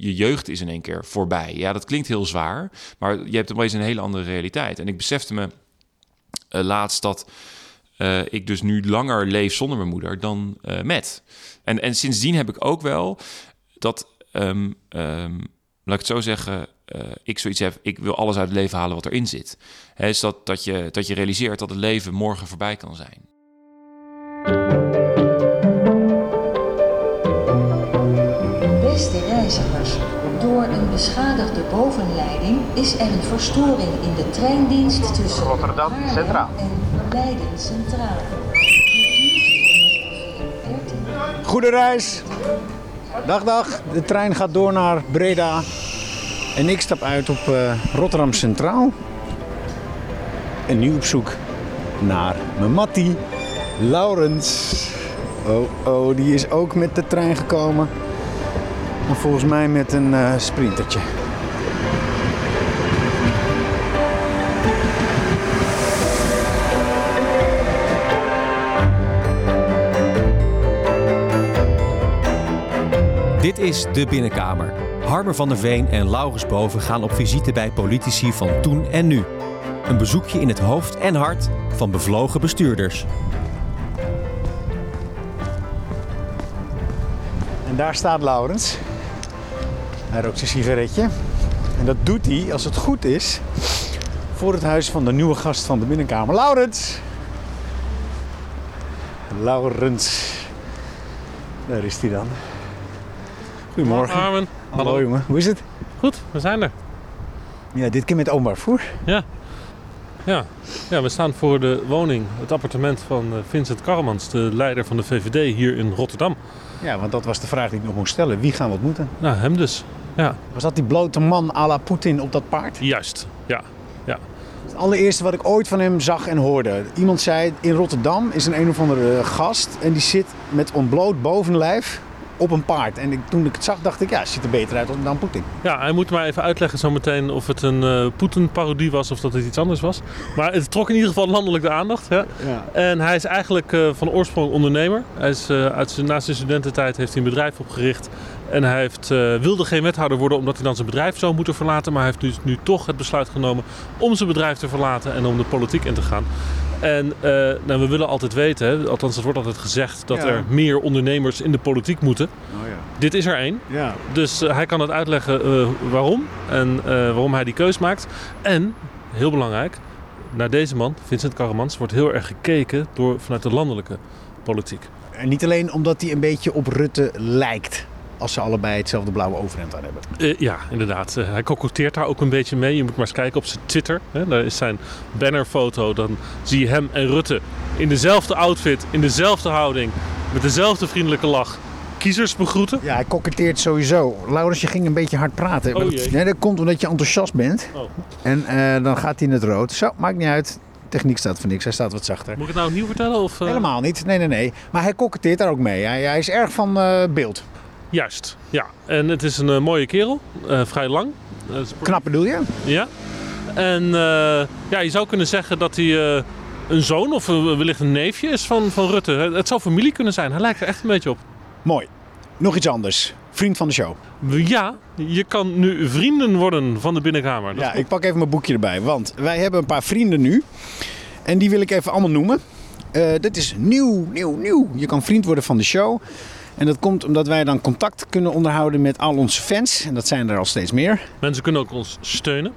je jeugd is in één keer voorbij. Ja, dat klinkt heel zwaar, maar je hebt opeens een hele andere realiteit. En ik besefte me uh, laatst dat uh, ik dus nu langer leef zonder mijn moeder dan uh, met. En, en sindsdien heb ik ook wel dat, um, um, laat ik het zo zeggen, ik zoiets heb, ik wil alles uit het leven halen wat erin zit. Is dat, dat, je, dat je realiseert dat het leven morgen voorbij kan zijn. Reizigers, door een beschadigde bovenleiding is er een verstoring in de treindienst tussen Rotterdam Centraal en Leiden Centraal. Goede reis. Dag, dag. De trein gaat door naar Breda. En ik stap uit op uh, Rotterdam Centraal. En nu op zoek naar mijn Mattie, Laurens. Oh, oh, die is ook met de trein gekomen. Maar volgens mij met een uh, sprintertje. Dit is De Binnenkamer. Harmer van der Veen en Laurens Boven gaan op visite bij politici van toen en nu. Een bezoekje in het hoofd en hart van bevlogen bestuurders. En daar staat Laurens. Hij rookt zijn sigaretje. En dat doet hij, als het goed is, voor het huis van de nieuwe gast van de binnenkamer. Laurens! Laurens. Daar is hij dan. Goedemorgen. Armen. Hallo, jongen, hoe is het? Goed, we zijn er. Ja, dit keer met openbaar vervoer. Ja. Ja. ja, we staan voor de woning, het appartement van eh, Vincent Karremans, de leider van de VVD hier in Rotterdam. Ja, want dat was de vraag die ik nog moest stellen. Wie gaan we ontmoeten? Nou, hem dus. Ja. Was dat die blote man à la Poetin op dat paard? Juist, ja. ja. Het allereerste wat ik ooit van hem zag en hoorde. Iemand zei, in Rotterdam is een een of andere gast en die zit met ontbloot bovenlijf op een paard. En ik, toen ik het zag, dacht ik, ja, het ziet er beter uit dan Poetin. Ja, hij moet maar even uitleggen zometeen of het een uh, Poetin-parodie was of dat het iets anders was. Maar het trok in ieder geval landelijk de aandacht. Hè? Ja. En hij is eigenlijk uh, van oorsprong ondernemer. Hij is, uh, uit zijn, na zijn studententijd heeft hij een bedrijf opgericht. En hij heeft, wilde geen wethouder worden omdat hij dan zijn bedrijf zou moeten verlaten. Maar hij heeft dus nu toch het besluit genomen om zijn bedrijf te verlaten en om de politiek in te gaan. En uh, nou, we willen altijd weten, hè, althans het wordt altijd gezegd, dat Ja. er meer ondernemers in de politiek moeten. Oh ja. Dit is er één. Ja. Dus uh, hij kan het uitleggen uh, waarom en waarom hij die keus maakt. En, heel belangrijk, naar deze man, Vincent Karremans, wordt heel erg gekeken door, vanuit de landelijke politiek. En niet alleen omdat hij een beetje op Rutte lijkt. Als ze allebei hetzelfde blauwe overhemd aan hebben. Uh, ja, inderdaad. Uh, hij koketteert daar ook een beetje mee. Je moet maar eens kijken op zijn Twitter. Hè. Daar is zijn bannerfoto. Dan zie je hem en Rutte in dezelfde outfit, in dezelfde houding, met dezelfde vriendelijke lach. Kiezers begroeten. Ja, hij koketteert sowieso. Laurens, je ging een beetje hard praten. Oh, nee, dat komt omdat je enthousiast bent. Oh. En uh, dan gaat hij in het rood. Zo, maakt niet uit. Techniek staat voor niks, hij staat wat zachter. Moet ik het nou opnieuw vertellen? Of, uh... Helemaal niet, nee, nee, nee. Maar hij koketteert daar ook mee. Hij, hij is erg van uh, beeld. Juist, ja. En het is een uh, mooie kerel, uh, vrij lang. Knap bedoel je? Ja. En ja, je zou kunnen zeggen dat hij een zoon of wellicht een neefje is van, van Rutte. Het zou familie kunnen zijn. Hij lijkt er echt een beetje op. Mooi. Nog iets anders. Vriend van de show. Ja, je kan nu vrienden worden van de binnenkamer. Dat ja, ik pak even mijn boekje erbij. Want wij hebben een paar vrienden nu. En die wil ik even allemaal noemen. Uh, dit is nieuw, nieuw, nieuw. Je kan vriend worden van de show. En dat komt omdat wij dan contact kunnen onderhouden met al onze fans. En dat zijn er al steeds meer. Mensen kunnen ook ons steunen.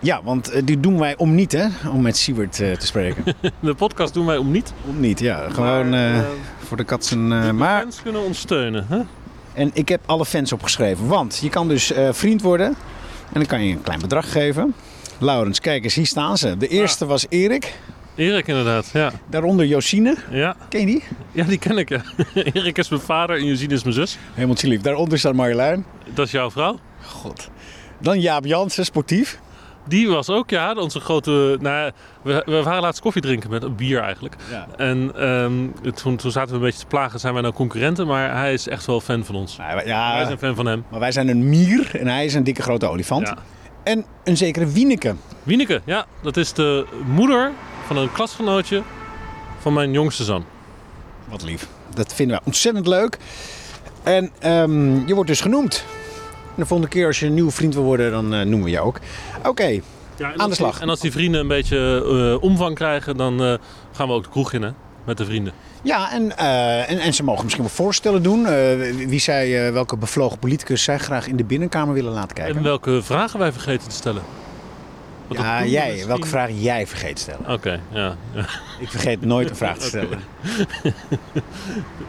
Ja, want uh, die doen wij om niet, hè? Om met Siewert uh, te spreken. de podcast doen wij om niet. Om niet, ja. Gewoon maar, uh, voor de katsen. maar... Fans kunnen ons steunen, hè? En ik heb alle fans opgeschreven. Want je kan dus uh, vriend worden. En dan kan je een klein bedrag geven. Laurens, kijk eens, hier staan ze. De eerste was Erik. Erik inderdaad, ja. Daaronder Josine. Ja. Ken je die? Ja, die ken ik, ja. Erik is mijn vader en Josine is mijn zus. Helemaal lief. Daaronder staat Marjolein. Dat is jouw vrouw. God. Dan Jaap Jansen, sportief. Die was ook, ja, onze grote... Nou, we, we waren laatst koffie drinken met bier eigenlijk. Ja. En um, toen, toen zaten we een beetje te plagen, zijn wij nou concurrenten? Maar hij is echt wel fan van ons. Ja, ja, wij zijn fan van hem. Maar wij zijn een mier en hij is een dikke grote olifant. Ja. En een zekere Wieneke. Wieneke, ja. Dat is de moeder van een klasgenootje van mijn jongste zoon. Wat lief. Dat vinden wij ontzettend leuk. En um, je wordt dus genoemd. de volgende keer als je een nieuwe vriend wil worden, dan eh, noemen we je ook. Oké, Ja, en Aan de die- slag. en als die vrienden een beetje eh, omvang krijgen, dan eh, gaan we ook de kroeg in, hè? Met de vrienden. ja, en, en, en ze mogen misschien wel voorstellen doen. wie zij, welke bevlogen politicus zij graag in de binnenkamer willen laten kijken. En welke vragen wij vergeten te stellen. Dat ja, doen jij. misschien- Welke vraag jij vergeet te stellen. Oké, ja. ja. Ik vergeet nooit een vraag te stellen.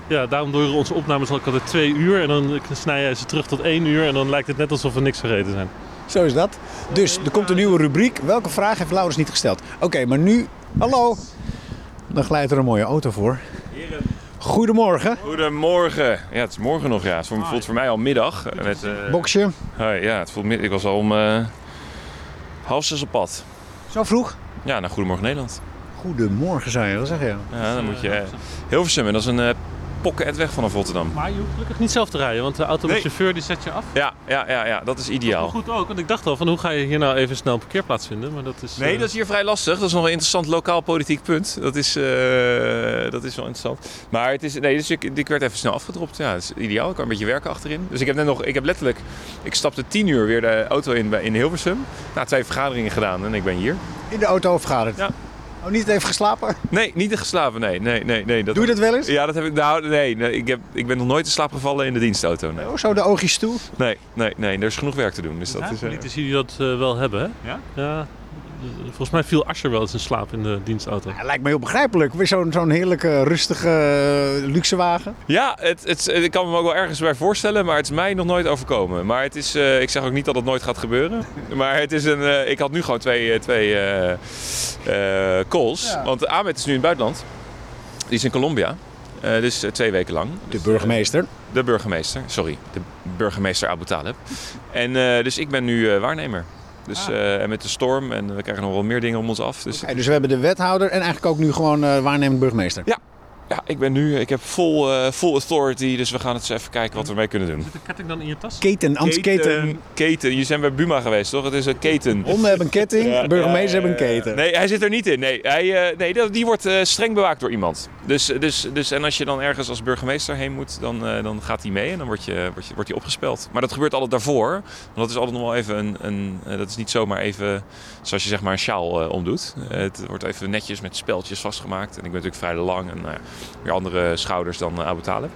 Ja, daarom duren onze opnames ook altijd twee uur. En dan snij jij ze terug tot één uur. En dan lijkt het net alsof we niks vergeten zijn. Zo is dat. Dus er komt een nieuwe rubriek. Welke vraag heeft Laurens niet gesteld? Oké, maar nu... Hallo. Dan glijdt er een mooie auto voor. Goedemorgen. Goedemorgen. Ja, het is morgen nog, ja. Het voelt voor mij al middag. eh, Met, eh, Boxje. Hi, ja, het voelt mid- Ik was al om eh, half zes op pad. Zo vroeg? Ja, naar Goedemorgen Nederland. Goedemorgen zou je wel zeggen, ja. Dan moet je... eh, Hilversum, en dat is een pokken weg vanaf Rotterdam. Maar je hoeft gelukkig niet zelf te rijden. Want de auto met Nee. chauffeur die zet je af. Ja, ja, ja, ja, dat is ideaal. goed ook. Want ik dacht al van hoe ga je hier nou even snel een parkeerplaats vinden. Maar dat is... Nee, eh, dat is hier vrij lastig. Dat is nog een interessant lokaal politiek punt. Dat is, eh, dat is wel interessant. Maar het is, nee, dus ik, ik werd even snel afgedropt. Ja, dat is ideaal. Ik kan een beetje werken achterin. Dus ik heb net nog, ik heb letterlijk, ik stapte tien uur weer de auto in bij, in Hilversum. Na twee vergaderingen gedaan en ik ben hier. In de auto vergaderd. Ja. Oh, niet even geslapen? Nee, niet geslapen. Nee, nee, nee, nee. Dat, Doe je dat wel eens? Ja, dat heb ik. Nou, nee, nee ik, heb, ik ben nog nooit in slaap gevallen in de dienstauto. Nee, Oh, zo de oogjes toe. nee, nee, nee. Er is genoeg werk te doen. Dus dat is. eh, politici die dat eh, wel hebben, hè? Ja? Ja. Volgens mij viel Ascher wel eens in slaap in de dienstauto. Ja, lijkt me heel begrijpelijk. Weer zo'n zo'n heerlijke, rustige, eh, luxe wagen. Ja, het, het, ik kan me ook wel ergens bij voorstellen, maar het is mij nog nooit overkomen. Maar het is, eh, ik zeg ook niet dat het nooit gaat gebeuren. Maar het is een, eh, ik had nu gewoon twee, twee eh, eh, calls. Ja. Want Ahmed is nu in het buitenland. Die is in Colombia. Eh, dus twee weken lang. De burgemeester. De burgemeester, sorry. De burgemeester Abu Talib. En eh, dus ik ben nu eh, waarnemer. Dus eh, en met de storm en we krijgen nog wel meer dingen om ons af. Dus dus we hebben de wethouder en eigenlijk ook nu gewoon eh waarnemend burgemeester. ja, ik ben nu, ik heb full, eh, full authority. Dus we gaan het eens even kijken wat we ermee kunnen doen. Zit de ketting dan in je tas? Keten, Ans keten. Keten. Je zijn bij Buma geweest, toch? Het is een keten. Honden hebben een ketting, Ja, burgemeester ja, hebben een ja, ja. keten. Nee, hij zit er niet in. Nee, hij, eh, nee dat- die wordt eh, streng bewaakt door iemand. Dus, dus, dus, en als je dan ergens als burgemeester heen moet, dan, eh, dan gaat hij mee en dan wordt je, wordt, je, wordt hij opgespeld. Maar dat gebeurt altijd daarvoor. Want dat is altijd nog wel even een. een dat is niet zomaar even zoals je zeg maar een sjaal eh, omdoet. Het wordt even netjes met speltjes vastgemaakt. En ik ben natuurlijk vrij lang en nou ja, weer andere schouders dan uh, Abu Talib.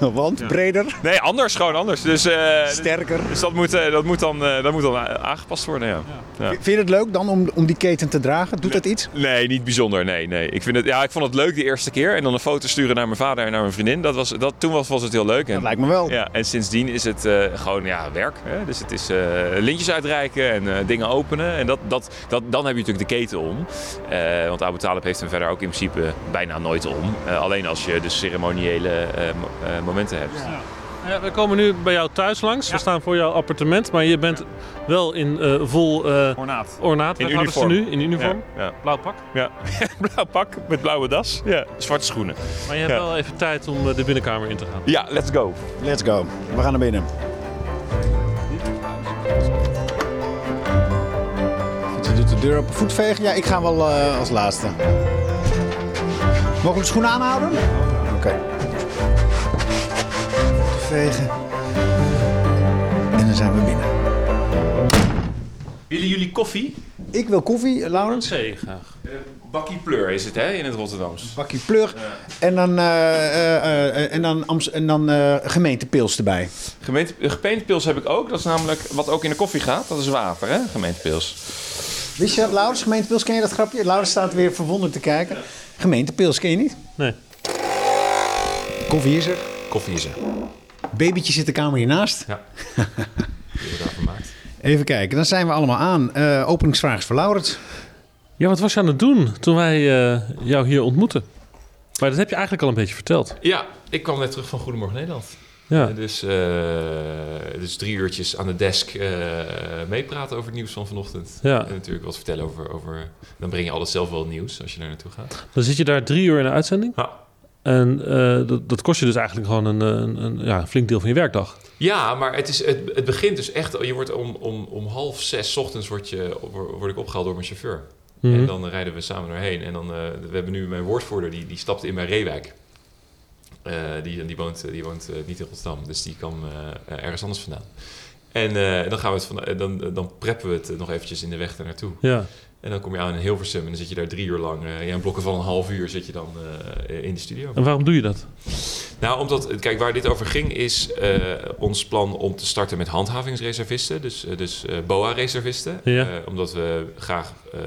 Want breder, Nee, anders, gewoon anders. Dus, eh, sterker. dus dat, moet, eh, dat, moet dan, eh, dat moet dan aangepast worden, ja. ja. Vind je het leuk dan om, om die keten te dragen? Doet dat iets? Nee, niet bijzonder. Nee, nee. Ik, vind het, ja, ik vond het leuk de eerste keer. En dan een foto sturen naar mijn vader en naar mijn vriendin. Dat was, dat, toen was, was het heel leuk. Dat En, lijkt me wel. ja, en sindsdien is het eh, gewoon ja, werk. Hè? Dus het is eh, lintjes uitreiken en eh, dingen openen. En dat, dat, dat, dan heb je natuurlijk de keten om. Eh, want Abu Talib heeft hem verder ook in principe bijna nooit om. Eh, alleen als je dus ceremoniële eh, eh, momenten hebt. Ja, we komen nu bij jou thuis langs. We staan voor jouw appartement. Maar je bent wel in eh, vol eh Ornaat. ornaat. In uniform. nu? In uniform. Ja, ja. Blauw pak. ja. Blauw pak met blauwe das. Ja. Zwarte schoenen. Maar je hebt Ja. wel even tijd om de binnenkamer in te gaan. Ja, let's go. Let's go. We gaan naar binnen. Je doet de deur op een voet vegen. Ja, ik ga wel eh, als laatste. Mogen we de schoenen aanhouden? Oké. Vegen. En dan zijn we binnen. Willen jullie koffie? Ik wil koffie, Laurens. Zee graag. Bakkie pleur is het hè, in het Rotterdams. Bakje plug. En dan, eh, eh, en dan, en dan eh, gemeentepils erbij. Gemeente, gemeentepils heb ik ook. Dat is namelijk wat ook in de koffie gaat. Dat is water, hè? Gemeentepils. Wist je dat, Laurens? Gemeentepils, ken je dat grapje? Laurens staat weer verwonderd te kijken. Gemeentepils, ken je niet? Nee. Koffie is er. Koffie is er. Babytje zit de kamer hiernaast. Ja. Die hebben we daarvan gemaakt. Even kijken, dan zijn we allemaal aan. Eh, openingsvraag is voor Laurens. Ja, wat was je aan het doen toen wij eh, jou hier ontmoetten? Maar dat heb je eigenlijk al een beetje verteld. Ja, ik kwam net terug van Goedemorgen Nederland. Ja. Dus, eh, dus drie uurtjes aan de desk eh, meepraten over het nieuws van vanochtend. Ja. En natuurlijk wat vertellen over, over... Dan breng je altijd zelf wel nieuws als je daar naartoe gaat. Dan zit je daar drie uur in de uitzending. Ja. En eh, dat, dat kost je dus eigenlijk gewoon een, een, een ja, een flink deel van je werkdag. Ja, maar het, is, het, het begint dus echt... Je wordt om, om, om half zes 's ochtends word, je, word ik opgehaald door mijn chauffeur. Mhm. En dan rijden we samen daarheen. En dan, eh, we hebben nu mijn woordvoerder, die, die stapte in bij Reewijk. Eh, die, die woont, die woont eh, niet in Rotterdam, dus die kwam eh, ergens anders vandaan. En eh, dan, gaan we het van, eh, dan, dan preppen we het nog eventjes in de weg daar naartoe. Ja. En dan kom je aan in Hilversum en dan zit je daar drie uur lang. eh ja, in blokken van een half uur zit je dan eh, in de studio. En waarom doe je dat? Nou, omdat, kijk, waar dit over ging is eh, ons plan om te starten met handhavingsreservisten. Dus, eh, dus eh, BOA-reservisten. Ja. Eh, omdat we graag, ehm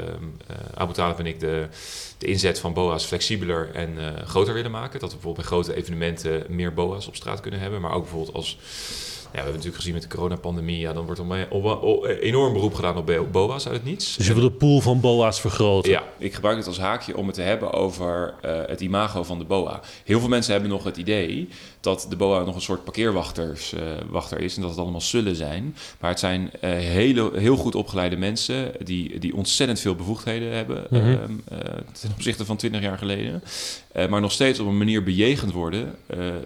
eh Abu Talib en ik, de, de inzet van BOA's flexibeler en eh, groter willen maken. Dat we bijvoorbeeld bij grote evenementen meer BOA's op straat kunnen hebben. Maar ook bijvoorbeeld als... Ja, we hebben natuurlijk gezien met de coronapandemie, ja, dan wordt er enorm beroep gedaan op bo- BOA's uit het niets. Dus je wil de pool van BOA's vergroten. Ja, ik gebruik het als haakje om het te hebben over eh, het imago van de BOA. Heel veel mensen hebben nog het idee dat de BOA nog een soort parkeerwachters, eh, wachter is en dat het allemaal zullen zijn. Maar het zijn eh, hele, heel goed opgeleide mensen die, die ontzettend veel bevoegdheden hebben Mhm. ehm, eh, ten opzichte van 20 jaar geleden. Maar nog steeds op een manier bejegend worden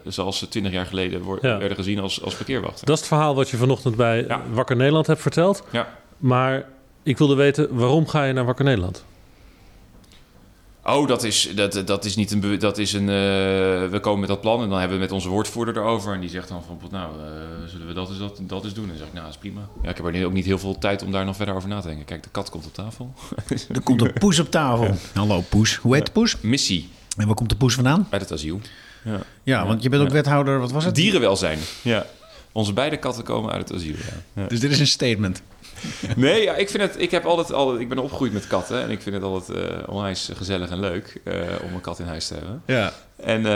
zoals ze 20 jaar geleden Ja. werden gezien als, als parkeerwachter. Dat is het verhaal wat je vanochtend bij Ja. Wakker Nederland hebt verteld. Ja. Maar ik wilde weten, waarom ga je naar Wakker Nederland? Oh, dat is, dat, dat is niet een. Dat is een eh, we komen met dat plan en dan hebben we met onze woordvoerder erover. En die zegt dan van, nou, eh, zullen we dat eens, dat, dat eens doen? En dan zeg ik, nou, dat is prima. Ja, ik heb er nu ook niet heel veel tijd om daar nog verder over na te denken. Kijk, de kat komt op tafel. Er komt een poes op tafel. Hallo poes. Hoe heet de poes? Missie En waar komt de poes vandaan? uit het asiel. Ja. Ja, want je bent ook wethouder, wat was het? Dierenwelzijn. Ja. Onze beide katten komen uit het asiel. Ja. Ja. Dus dit is een statement. Nee, ja, ik vind het. Ik heb altijd, altijd. Ik ben opgegroeid met katten en ik vind het altijd eh, onwijs gezellig en leuk eh, om een kat in huis te hebben. Ja. En eh,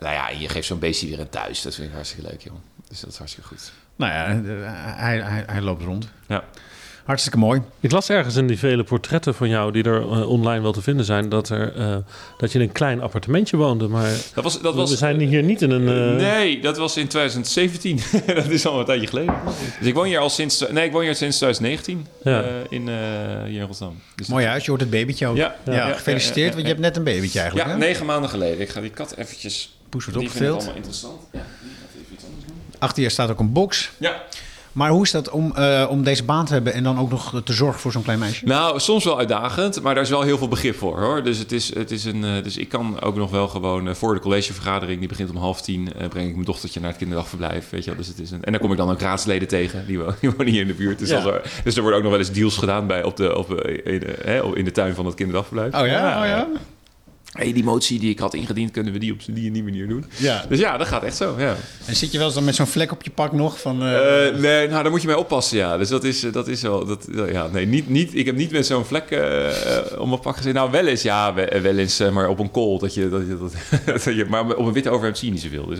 nou ja, je geeft zo'n beestje weer een thuis. Dat vind ik hartstikke leuk, joh. Dus dat is hartstikke goed. Nou ja, hij, hij, hij loopt rond. Ja. Hartstikke mooi. Ik las ergens in die vele portretten van jou die er eh, online wel te vinden zijn, dat, er, eh, dat je in een klein appartementje woonde. Maar Dat was, dat was, we zijn hier niet in een... eh, Nee, dat was in 2017. dat is al een tijdje geleden. Dus ik woon hier al sinds... Nee, ik woon hier sinds 2019 Ja. eh, in, eh, hier in Rotterdam. Dus Mooi huis, je hoort het babytje ook. Ja, Ja, ja, ja, gefeliciteerd, ja, ja, want je hebt net een babytje eigenlijk. Ja, hè? negen maanden geleden. Ik ga die kat eventjes... Poes wordt opgetild. allemaal interessant. Ja, die gaat even iets anders doen. Achter je staat ook een box. Ja. Maar hoe is dat om, eh, om deze baan te hebben en dan ook nog te zorgen voor zo'n klein meisje? Nou, soms wel uitdagend, maar daar is wel heel veel begrip voor hoor. Dus, het is, het is een, eh, dus ik kan ook nog wel gewoon eh, voor de collegevergadering, die begint om half tien, eh, breng ik mijn dochtertje naar het kinderdagverblijf. Weet je wel. Dus het is een, en dan kom ik dan ook raadsleden tegen, die, wo- die wonen hier in de buurt. Dus, Ja. er, dus er worden ook nog wel eens deals gedaan bij, op de, op, eh, in, de, hè, in de tuin van het kinderdagverblijf. Oh ja? Oh ja? Hey, die motie die ik had ingediend, kunnen we die op die en die manier doen? Ja. Dus ja, dat gaat echt zo, ja. En zit je wel eens dan met zo'n vlek op je pak nog? Van, eh, Eh, nee, nou, daar moet je mee oppassen, ja. Dus dat is, eh, dat is wel... Dat, ja, nee, niet, niet, ik heb niet met zo'n vlek eh, eh, om mijn pak gezeten. Nou, wel eens, ja, we- wel eens, maar op een kool. Dat je, dat je, dat, dat je, maar op een witte overhemd zie je niet zoveel. Dus,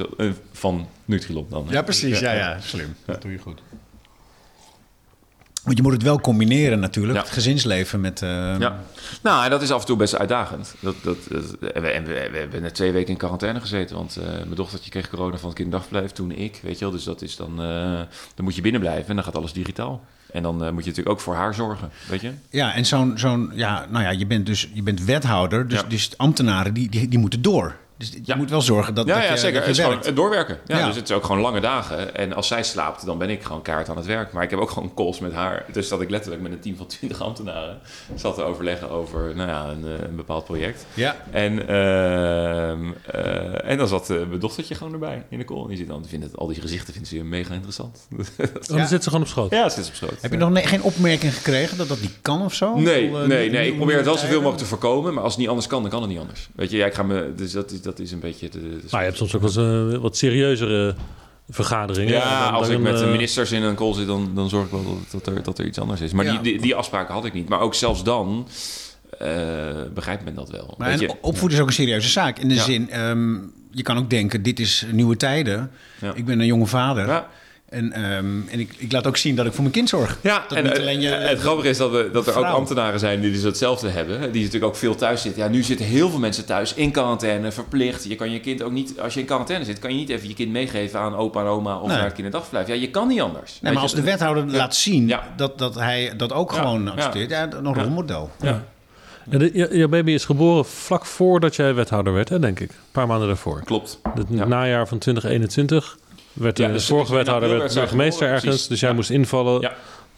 van Nutrilon dan. ja, precies. Ja, ja. Slim. Dat doe je goed. Want je moet het wel combineren natuurlijk. Ja. Het gezinsleven met... eh, Ja. Nou, en dat is af en toe best uitdagend. Dat, dat, dat- en we, en we, we hebben net twee weken in quarantaine gezeten. Want eh, mijn dochtertje kreeg corona van het kinderdagverblijf, toen ik. Weet je wel, dus dat is dan... eh, dan moet je binnen blijven en dan gaat alles digitaal. En dan moet je natuurlijk ook voor haar zorgen, weet je? Ja, en zo'n, zo'n, ja, nou ja, je bent dus, je bent wethouder, dus, Ja. dus ambtenaren die, die, die moeten door. Dus je Ja. moet wel zorgen dat, Ja, dat ja je, zeker. dat Het je werkt. doorwerken. Ja, Ja. Dus het is ook gewoon lange dagen. En als zij slaapt, dan ben ik gewoon kaart aan het werk. Maar ik heb ook gewoon calls met haar. Dus dat ik letterlijk met een team van 20 ambtenaren zat te overleggen over nou ja, een, eh, een bepaald project. Ja. En, ehm, eh, en dan zat eh, mijn dochtertje gewoon erbij in de call. En die zit dan, die vindt het, al die gezichten vindt ze mega interessant. Oh, dan zit ze gewoon op schoot. ja, ze zit op schoot. Heb je nog geen opmerking gekregen dat dat niet kan of zo? Nee, Of, nee, nee. Ik probeer het wel zoveel mogelijk te voorkomen. Maar als het niet anders kan, dan kan het niet anders. Weet je, ja, ik ga me, dus dat, is, dat is een beetje... De, de- Maar je hebt soms ook wel eens eh, wat serieuzere vergaderingen. En Ja, dan- als dan, ik met de eh, ministers in een call zit, dan, dan zorg ik wel dat, dat, er, dat er iets anders is. Maar Ja. die, die, die afspraken had ik niet. Maar ook zelfs dan eh, begrijpt men dat wel. Maar je? opvoeden is ook een serieuze zaak. In de Ja. zin, ehm, je kan ook denken, dit is nieuwe tijden. Ja. Ik ben een jonge vader. En, ehm, en ik, ik laat ook zien dat ik voor mijn kind zorg. Ja, Dat en niet eh, alleen je- het grappige is dat, we, dat er ook ambtenaren zijn die dus hetzelfde hebben. Die natuurlijk ook veel thuis zitten. Ja, nu zitten heel veel mensen thuis in quarantaine, verplicht. Je kan je kind ook niet, als je in quarantaine zit, kan je niet even je kind meegeven aan opa en oma of Nee. naar het kinderdagverblijf. Ja, je kan niet anders. Nee, maar als je? de wethouder laat zien Ja. dat, dat hij dat ook Ja, gewoon ja. accepteert, ja. een rolmodel. Ja, je- jouw baby is geboren vlak voordat jij wethouder werd, hè, denk ik. Een paar maanden daarvoor. klopt. Het Ja. najaar van 2021 werd de, Ja, de vorige wethouder werd burgemeester ergens. precies. Dus jij Ja. moest invallen. Ja.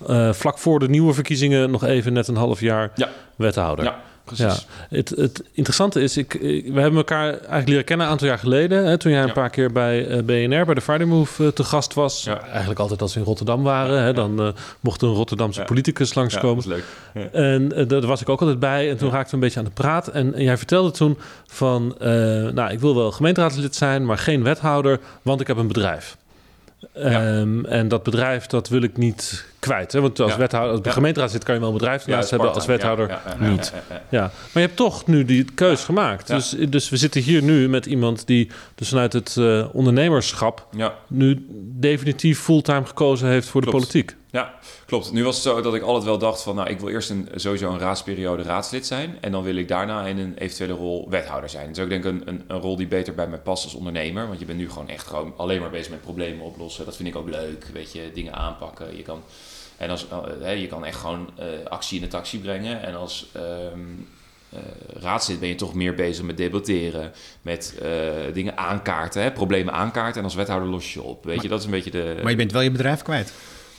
Eh, vlak voor de nieuwe verkiezingen nog even net een half jaar Ja. wethouder. Ja. precies. Ja. Het, het interessante is, ik, ik- we hebben elkaar eigenlijk leren kennen een aantal jaar geleden. Hè, toen jij een Ja. paar keer bij eh, BNR, bij de Friday Move, eh, te gast was. Ja. Eigenlijk altijd als we in Rotterdam waren. Hè, dan eh, mocht een Rotterdamse Ja. politicus Ja, langskomen. dat is leuk. En daar was ik ook altijd bij. En toen raakten we een beetje aan de praat. En, en jij vertelde toen van... nou, ik wil wel gemeenteraadslid zijn, maar geen wethouder, want ik heb een bedrijf. Ja. Ehm, en dat bedrijf, dat wil ik niet kwijt. Hè? Want als Ja. wethouder, als Ja. gemeenteraadslid kan je wel een bedrijf Ja, naast hebben. Als wethouder niet. ja, maar je hebt toch nu die keus gemaakt. Dus, dus we zitten hier nu met iemand die dus vanuit het eh, ondernemerschap nu definitief fulltime gekozen heeft voor de politiek. Ja, klopt. Nu was het zo dat ik altijd wel dacht van... nou, ik wil eerst een, sowieso een raadsperiode raadslid zijn... en dan wil ik daarna in een eventuele rol wethouder zijn. Dus ik denk een, een, een rol die beter bij mij past als ondernemer. Want je bent nu gewoon echt gewoon alleen maar bezig met problemen oplossen. Dat vind ik ook leuk, weet je, dingen aanpakken. Je kan, en als, eh, hè, je kan echt gewoon eh, actie in de taxi brengen. En als... eh, raadslid ben je toch meer bezig met debatteren, met eh, dingen aankaarten, hè, problemen aankaarten. En als wethouder los je op. Weet je, dat is een beetje de. Maar je bent wel je bedrijf kwijt.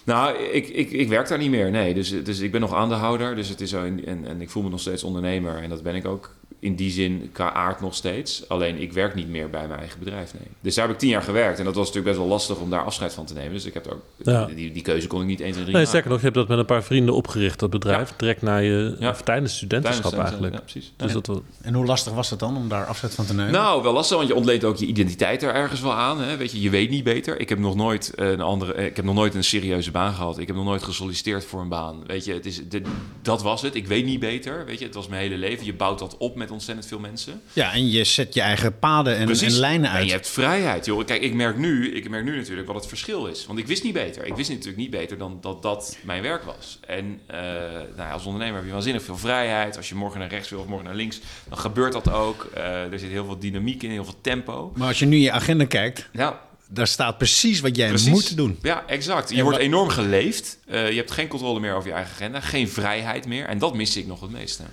Nou, ik, ik, ik werk daar niet meer. Nee, dus, dus ik ben nog aandeelhouder. Dus het is zo en, en ik voel me nog steeds ondernemer. En dat ben ik ook in die zin qua aard nog steeds. Alleen ik werk niet meer bij mijn eigen bedrijf. Nee. Dus daar heb ik tien jaar gewerkt. En dat was natuurlijk best wel lastig om daar afscheid van te nemen. Dus ik heb ook, Ja. die, die keuze kon ik niet 1, 2, 3 Nee, sterker nog, je hebt dat met een paar vrienden opgericht, dat bedrijf. Direct na je, Ja. of tijdens studentenschap Tijdens- eigenlijk. Ja, precies. Dus dat wel, En hoe lastig was het dan om daar afzet van te nemen? Nou, wel lastig, want je ontleent ook je identiteit er ergens wel aan. Hè? Weet je, je weet niet beter. Ik heb nog nooit een andere, eh, ik heb nog nooit een serieuze baan gehad. Ik heb nog nooit gesolliciteerd voor een baan. Weet je, het is, dit- dat was het. Ik weet niet beter. Weet je, het was mijn hele leven. Je bouwt dat op met ontzettend veel mensen. Ja, en je zet je eigen paden en, en lijnen En uit. je hebt vrijheid, joh. Kijk, ik merk nu, ik merk nu natuurlijk wat het verschil is. Want ik wist niet beter. Ik wist natuurlijk niet beter dan dat dat mijn werk was. En eh, nou ja, als ondernemer heb je waanzinnig veel vrijheid. Als je morgen naar rechts wil of morgen naar links, dan gebeurt dat ook. Eh, er zit heel veel dynamiek in, heel veel tempo. Maar als je nu je agenda kijkt, Ja, daar staat precies wat jij Precies. moet doen. Ja, exact. Je En wordt wat- enorm geleefd. Eh, je hebt geen controle meer over je eigen agenda. Geen vrijheid meer. En dat mis ik nog het meeste.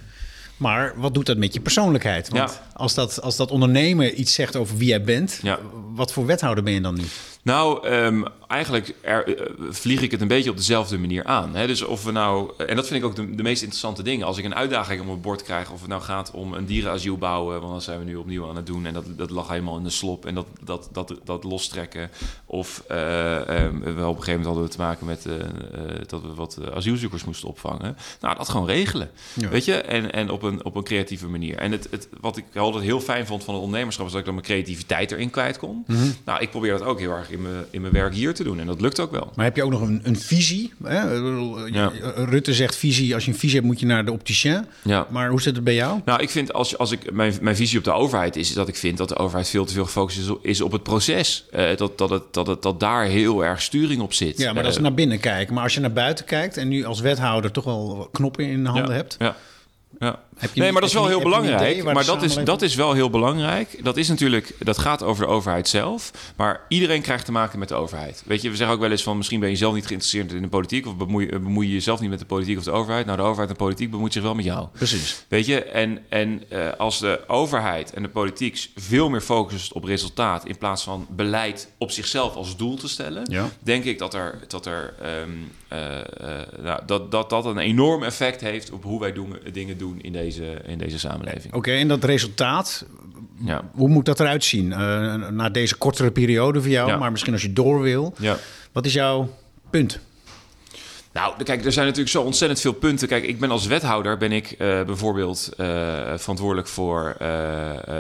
Maar wat doet dat met je persoonlijkheid? Want Ja. als, dat, als dat ondernemer iets zegt over wie jij bent, Ja. wat voor wethouder ben je dan nu? Nou, ehm, eigenlijk er, eh, vlieg ik het een beetje op dezelfde manier aan. Hè? Dus of we nou, en dat vind ik ook de, de meest interessante dingen. Als ik een uitdaging op mijn bord krijg, of het nou gaat om een dierenasiel bouwen, want dat zijn we nu opnieuw aan het doen. En dat, dat lag helemaal in de slop en dat, dat, dat, dat lostrekken. Of eh, ehm, we op een gegeven moment hadden we te maken met eh, dat we wat asielzoekers moesten opvangen. Nou, dat gewoon regelen. Ja. Weet je? En, en op, een, op een creatieve manier. En het, het, wat ik altijd heel fijn vond van het ondernemerschap, is dat ik dan mijn creativiteit erin kwijt kon. Mhm. Nou, ik probeer dat ook heel erg in mijn, in mijn werk hier te doen. En dat lukt ook wel. Maar heb je ook nog een, een visie? Hè? Ja. Rutte zegt visie, als je een visie hebt moet je naar de opticien. Ja. Maar hoe zit het bij jou? Nou, ik vind als, je- als ik mijn, mijn visie op de overheid is, is dat ik vind dat de overheid veel te veel gefocust is op, is op het proces. Eh, dat, dat, het, dat, het, dat daar heel erg sturing op zit. Ja, maar dat is Eh, naar binnen kijken. Maar als je naar buiten kijkt en nu als wethouder toch wel knoppen in de handen ja, hebt. Ja. Ja. Heb je nee, maar dat is wel heel belangrijk. Maar dat is, dat is wel heel belangrijk. Dat is natuurlijk, dat gaat over de overheid zelf. Maar iedereen krijgt te maken met de overheid. Weet je, we zeggen ook wel eens van misschien ben je zelf niet geïnteresseerd in de politiek. Of bemoei, bemoei je jezelf niet met de politiek of de overheid. Nou, de overheid en de politiek bemoeit zich wel met jou. Precies. Weet je, en, en eh, als de overheid en de politiek veel meer focust op resultaat in plaats van beleid op zichzelf als doel te stellen, Ja. denk ik dat er, dat, er ehm, eh, eh, nou, dat, dat, dat een enorm effect heeft op hoe wij doen, dingen doen in deze, in deze samenleving. Oké, en dat resultaat, Ja. hoe moet dat eruit zien? Eh, na deze kortere periode voor jou, Ja. maar misschien als je door wil. Ja. Wat is jouw punt? Nou, kijk, er zijn natuurlijk zo ontzettend veel punten. Kijk, ik ben als wethouder ben ik eh, bijvoorbeeld eh, verantwoordelijk voor eh,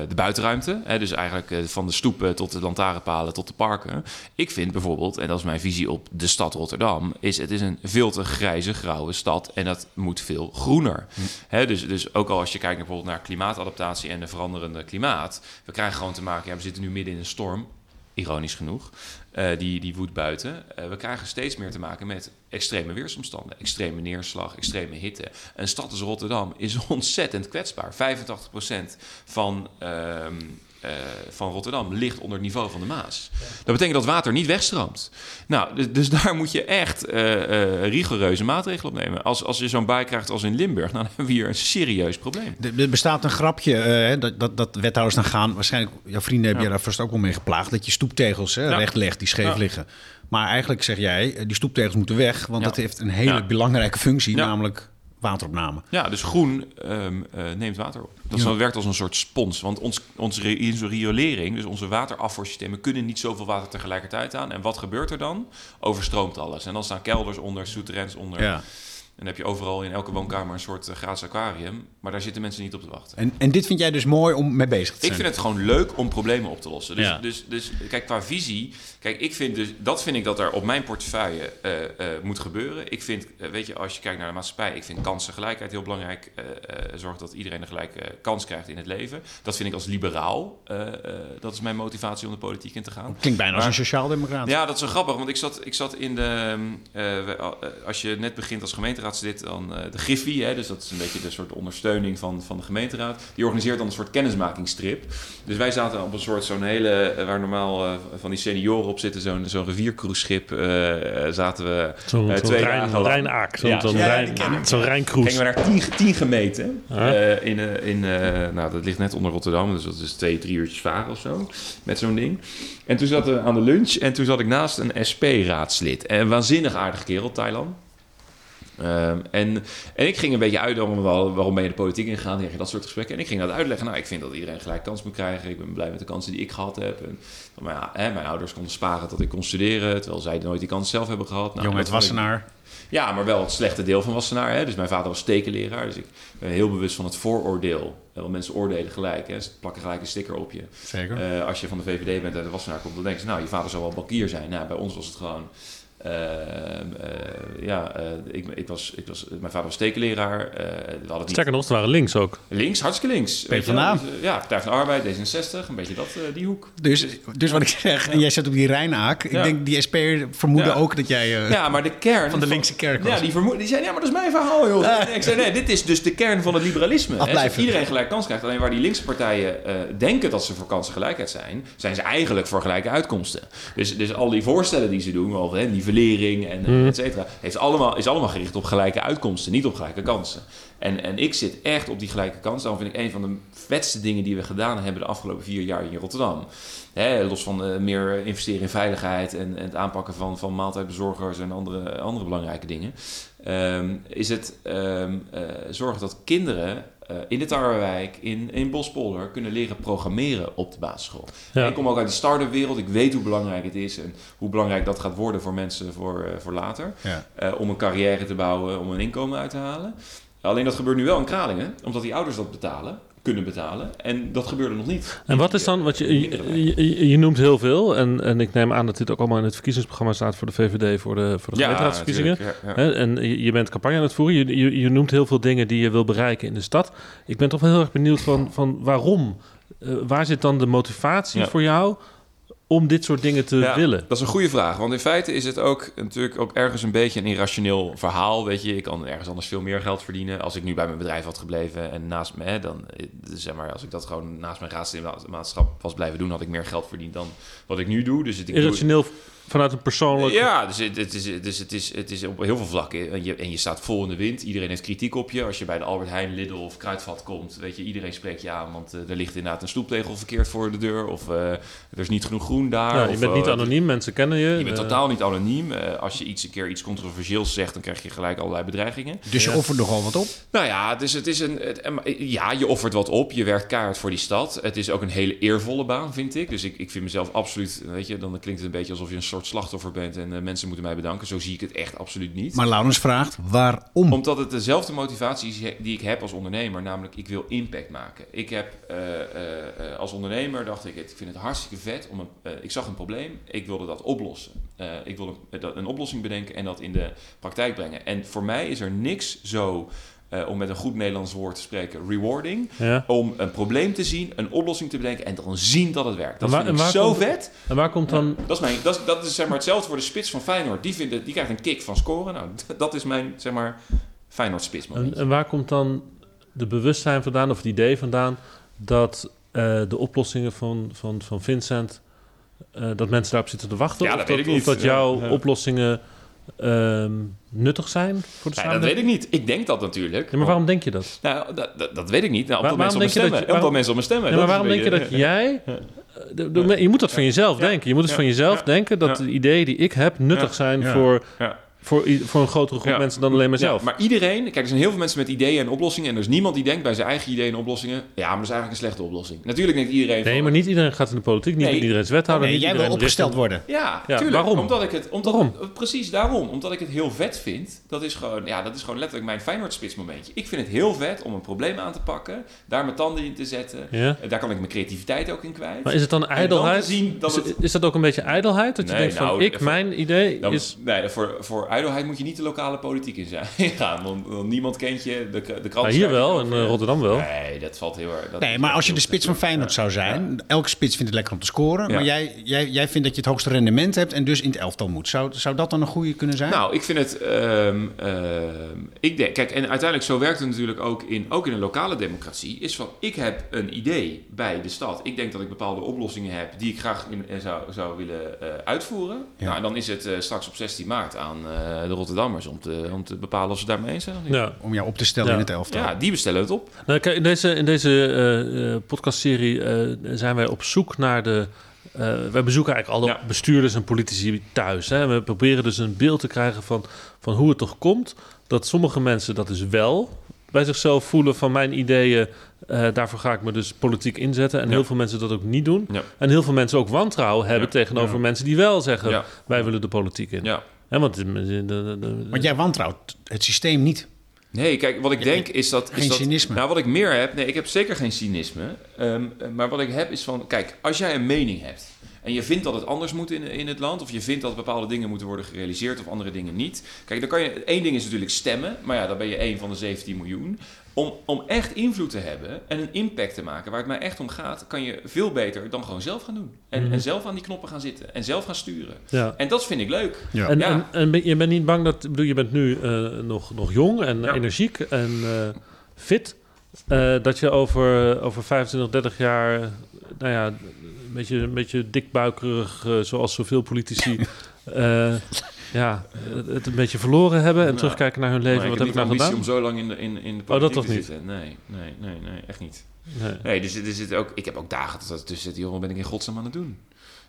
de buitenruimte. Hè, dus eigenlijk van de stoepen tot de lantaarnpalen tot de parken. Ik vind bijvoorbeeld, en dat is mijn visie op de stad Rotterdam, is het is een veel te grijze, grauwe stad en dat moet veel groener. Hè, dus, dus ook al als je kijkt naar bijvoorbeeld naar klimaatadaptatie en de veranderende klimaat, we krijgen gewoon te maken, ja, we zitten nu midden in een storm ironisch genoeg, eh, die, die woedt buiten. Eh, we krijgen steeds meer te maken met extreme weersomstanden, extreme neerslag, extreme hitte. Een stad als Rotterdam is ontzettend kwetsbaar. 85% van, ehm, eh, van Rotterdam ligt onder het niveau van de Maas. Dat betekent dat water niet wegstroomt. Nou, dus, dus daar moet je echt eh, eh, rigoureuze maatregelen op nemen. Als, als je zo'n bui krijgt als in Limburg, nou, dan hebben we hier een serieus probleem. Er bestaat een grapje dat, dat, dat wethouders dan gaan. Waarschijnlijk, jouw vrienden hebben je daar vast ook wel mee geplaagd. Dat je stoeptegels hè, Ja. recht legt die scheef Ja. liggen. Maar eigenlijk zeg jij, die stoeptegels moeten weg. Want dat heeft een hele belangrijke functie. Namelijk wateropname. Ja, dus groen ehm, eh, neemt water op. Dat Ja. werkt als een soort spons. Want ons, onze riolering, dus onze waterafvoersystemen... kunnen niet zoveel water tegelijkertijd aan. En wat gebeurt er dan? Overstroomt alles. En dan staan kelders onder, souterrains onder. Ja. En dan heb je overal in elke woonkamer een soort uh, gratis aquarium. Maar daar zitten mensen niet op te wachten. En, en dit vind jij dus mooi om mee bezig te zijn? Ik vind het gewoon leuk om problemen op te lossen. Dus, Ja. dus, dus kijk, qua visie... Kijk, ik vind dus, dat vind ik dat er op mijn portefeuille eh, eh, moet gebeuren. Ik vind, eh, weet je, als je kijkt naar de maatschappij... ik vind kansengelijkheid heel belangrijk. Eh, eh, zorg dat iedereen een gelijke kans krijgt in het leven. Dat vind ik als liberaal. eh, eh, dat is mijn motivatie om de politiek in te gaan. Klinkt bijna als een sociaaldemocraat. Ja, dat is zo grappig, want ik zat, ik zat in de... eh, we- eh, als je net begint als gemeenteraadslid, dan eh, de Griffie, hè, dus dat is een beetje de soort ondersteuning van, van de gemeenteraad. Die organiseert dan een soort kennismakingstrip. Dus wij zaten op een soort zo'n hele, eh, waar normaal eh, van die senioren op zitten, zo'n zo'n riviercruiseschip, zaten we Zo'n twee Rijn, dagen. Rijnaak, zo'n Ja, zo'n ja, Rijn, zo'n Rijncruise. Gingen we naar tien, tien gemeenten. Eh, in, eh, in, nou, dat ligt net onder Rotterdam. Dus dat is twee, drie uurtjes varen of zo. Met zo'n ding. En toen zaten we aan de lunch. En toen zat ik naast een SP-raadslid. En een waanzinnig aardige kerel, Thailand. Ehm, en, en ik ging een beetje uitleggen waarom, waarom ben je de politiek ingegaan. En dat soort gesprekken. En ik ging dat uitleggen. Nou, ik vind dat iedereen gelijk kans moet krijgen. Ik ben blij met de kansen die ik gehad heb. En, maar ja, hè, mijn ouders konden sparen tot ik kon studeren. Terwijl zij nooit die kans zelf hebben gehad. Nou, Jong uit dat Wassenaar. ja, maar wel het slechte deel van Wassenaar. Hè? Dus mijn vader was tekenleraar. Dus ik ben heel bewust van het vooroordeel. Want mensen oordelen gelijk. Hè? Ze plakken gelijk een sticker op je. Zeker. Eh, als je van de VVD bent uit de Wassenaar komt, dan denken ze... nou, je vader zal wel bankier zijn. Nou, bij ons was het gewoon... eh, eh, ja, eh, ik, ik was, ik was, mijn vader was tekenleraar. eh, we hadden niet Sterker nog, ze waren links ook. links, hartstikke links. PvdA. eh, ja, Partij van de Arbeid, D66, een beetje dat, die hoek. Dus, dus wat ik zeg, en jij zit op die Rijnaak. Ik Ja. denk, die SP vermoeden Ja. ook dat jij... Ja, maar de kern... Van de linkse kerk was Ja, die, vermoeden, die zeiden, ja, maar dat is mijn verhaal, joh. Ik zei, nee, dit is dus de kern van het liberalisme. Dat iedereen gelijk kans krijgt. Alleen waar die linkse partijen eh, denken dat ze voor kansengelijkheid zijn... zijn ze eigenlijk voor gelijke uitkomsten. Dus, dus al die voorstellen die ze doen, over hè, nivellering en eh, et cetera... Heeft allemaal, is allemaal gericht op gelijke uitkomsten, niet op gelijke kansen. En, en ik zit echt op die gelijke kans. Daarom vind ik een van de vetste dingen die we gedaan hebben... de afgelopen vier jaar in Rotterdam... Los van eh, meer investeren in veiligheid en, en het aanpakken van, van maaltijdbezorgers en andere, andere belangrijke dingen, ehm, is het ehm, eh, zorgen dat kinderen eh, in de Tarwewijk, in, in Bospolder, kunnen leren programmeren op de basisschool. Ja. Ik kom ook uit de start-up wereld, ik weet hoe belangrijk het is en hoe belangrijk dat gaat worden voor mensen voor, eh, voor later. Ja. Eh, om een carrière te bouwen, om een inkomen uit te halen. Alleen dat gebeurt nu wel in Kralingen, omdat die ouders dat betalen, kunnen betalen. En dat gebeurde nog niet. En wat is dan, wat je, je, noemt heel veel, en, en ik neem aan dat dit ook allemaal in het verkiezingsprogramma staat voor de VVD, voor de, voor de gemeenteraadsverkiezingen. ja, ja. En je, bent campagne aan het voeren, je, je, je noemt heel veel dingen die je wil bereiken in de stad. Ik ben toch wel heel erg benieuwd van, van waarom? Eh, waar zit dan de motivatie voor jou om dit soort dingen te Ja, willen? Dat is een goede vraag. Want in feite is het ook natuurlijk ook ergens een beetje een irrationeel verhaal. Weet je, ik kan ergens anders veel meer geld verdienen. Als ik nu bij mijn bedrijf had gebleven en naast me, hè, dan eh, zeg maar, als ik dat gewoon naast mijn raadslidmaatschap was blijven doen, had ik meer geld verdiend dan wat ik nu doe. Dus het, ik doe- Irrationeel vanuit een persoonlijk... ja, dus, het, het is, dus het, is, het is op heel veel vlakken. En je, en je staat vol in de wind. Iedereen heeft kritiek op je. Als je bij de Albert Heijn, Lidl of Kruidvat komt, weet je, iedereen spreekt je aan. Want eh, er ligt inderdaad een stoeptegel verkeerd voor de deur. Of eh, er is niet genoeg groen daar. Ja, je of, bent niet eh, anoniem, mensen kennen je. je bent totaal niet anoniem. Eh, als je iets een keer iets controversieels zegt, dan krijg je gelijk allerlei bedreigingen. Dus je offert nogal wat op. Nou ja, dus het is een. Het, ja, je offert wat op. Je werkt kaart voor die stad. Het is ook een hele eervolle baan, vind ik. Dus ik, ik vind mezelf absoluut. Weet je, dan klinkt het een beetje alsof je een soort slachtoffer bent en eh, mensen moeten mij bedanken. Zo zie ik het echt absoluut niet. Maar Laurens vraagt, waarom? Omdat het dezelfde motivatie is die ik heb als ondernemer, namelijk ik wil impact maken. Ik heb eh, eh, als ondernemer dacht ik, ik vind het hartstikke vet om een, ik zag een probleem, ik wilde dat oplossen. Ik wilde een, dat- een oplossing bedenken en dat in de praktijk brengen. En voor mij is er niks zo, eh, om met een goed Nederlands woord te spreken, rewarding, Ja. om een probleem te zien, een oplossing te bedenken en dan zien dat het werkt. Dat waar- vind ik zo komt- vet. En waar komt dan... Dat is, mijn, dat, is, dat is zeg maar hetzelfde voor de spits van Feyenoord. Die, vindt die krijgt een kick van scoren. Nou, dat is mijn zeg maar Feyenoord spits En, en waar komt dan de bewustzijn vandaan, of het idee vandaan, dat eh, de oplossingen van, van, van Vincent, eh, dat mensen daarop zitten te wachten? Ja, of dat Of dat jouw oplossingen ehm, nuttig zijn voor de Ja, dat weet ik niet. Ik denk dat natuurlijk. Ja, maar waarom denk je dat? Nou, dat, dat, dat weet ik niet. Nou, Waar- mensen op waarom me dat stemmen. je- Omdat mensen op me stemmen. Ja, maar waarom denk je dat jij... eh, Je moet dat van jezelf denken. Je moet dus Ja. van jezelf denken dat de ideeën die ik heb nuttig zijn voor Ja. Voor, voor een grotere groep Ja. mensen dan alleen maar Ja, zelf. maar iedereen, kijk, er zijn heel veel mensen met ideeën en oplossingen. En er is niemand die denkt bij zijn eigen ideeën en oplossingen. Ja, maar dat is eigenlijk een slechte oplossing. Natuurlijk denkt iedereen. nee, van, maar niet iedereen gaat in de politiek. Niet Nee. iedereen is wethouder. Nee, niet jij wil iedereen opgesteld worden. Ja, Ja, tuurlijk. waarom? Omdat ik het, omdat Waarom? precies daarom. Omdat ik het heel vet vind. Dat is gewoon, ja, dat is gewoon letterlijk mijn Feyenoord-spits momentje. Ik vind het heel vet om een probleem aan te pakken, daar mijn tanden in te zetten. Ja. Eh, Daar kan ik mijn creativiteit ook in kwijt. Maar is het dan ijdelheid? zien dat is, het- is dat ook een beetje ijdelheid? Dat je denkt van, nou, ik, even- mijn idee Dan, is... Nee, voor, voor ijdelheid moet je niet de lokale politiek in zijn gaan. Want, want niemand kent je, de, de krant Nou, hier wel, in eh, Rotterdam wel. Nee, dat valt heel erg... dat Nee, maar als je de spits van. Feyenoord zou zijn, elke spits vindt het lekker om te scoren, Ja. maar jij, jij, jij vindt dat je het hoogste rendement hebt en dus in het elftal moet. Zou, zou dat dan een goede kunnen zijn? Nou, ik vind het. ehm, ehm, ik denk, kijk, en uiteindelijk zo werkt het natuurlijk ook in, ook in een lokale democratie. Is van: ik heb een idee bij de stad. Ik denk dat ik bepaalde oplossingen heb die ik graag in, eh, zou, zou willen eh, uitvoeren. Ja. Nou, dan is het straks op 16 maart aan de Rotterdammers om te, om te bepalen of ze daarmee eens zijn. Ja. Om jou op te stellen Ja. in het elftal. Ja, die bestellen het op. Nou, kijk, in deze, in deze eh, eh, podcastserie eh, zijn wij op zoek naar de. eh wij bezoeken eigenlijk alle Ja. bestuurders en politici thuis. Hè. We proberen dus een beeld te krijgen van, van hoe het toch komt dat sommige mensen dat dus wel bij zichzelf voelen van mijn ideeën. eh, daarvoor ga ik me dus politiek inzetten. En Ja. heel veel mensen dat ook niet doen. Ja. En heel veel mensen ook wantrouwen hebben Ja. tegenover Ja. mensen die wel zeggen: Ja. wij willen de politiek in. Ja. Hè, want de, de, de- de- Want jij wantrouwt het systeem niet. Nee, kijk, wat ik denk is dat... is Geen dat, cynisme. Nou, wat ik meer heb... Nee, ik heb zeker geen cynisme. Ehm, maar wat ik heb is van... Kijk, als jij een mening hebt... en je vindt dat het anders moet in, in het land... of je vindt dat bepaalde dingen moeten worden gerealiseerd... of andere dingen niet... Kijk, dan kan je... één ding is natuurlijk stemmen... maar ja, dan ben je één van de 17 miljoen... Om, om echt invloed te hebben en een impact te maken waar het mij echt om gaat, kan je veel beter dan gewoon zelf gaan doen. En, Mhm. en zelf aan die knoppen gaan zitten en zelf gaan sturen. ja. En dat vind ik leuk. Ja. En, Ja. en, en ben- je bent niet bang dat... Bedoel, je bent nu eh, nog, nog jong en Ja. energiek en eh, fit. eh, dat je over, over 25, 30 jaar... nou ja, beetje, een beetje dikbuikerig, eh, zoals zoveel politici... eh, ja, het, het een beetje verloren hebben en Nou, terugkijken naar hun leven. Wat ik heb heb ik nou gedaan? om zo lang in de, in, in de dat politiek toch te niet? zitten. Nee, nee, nee, nee, echt niet. Nee. Nee, dus er zit ook, ik heb ook dagen dat er tussen zit, joh, wat ben ik in godsnaam aan het doen?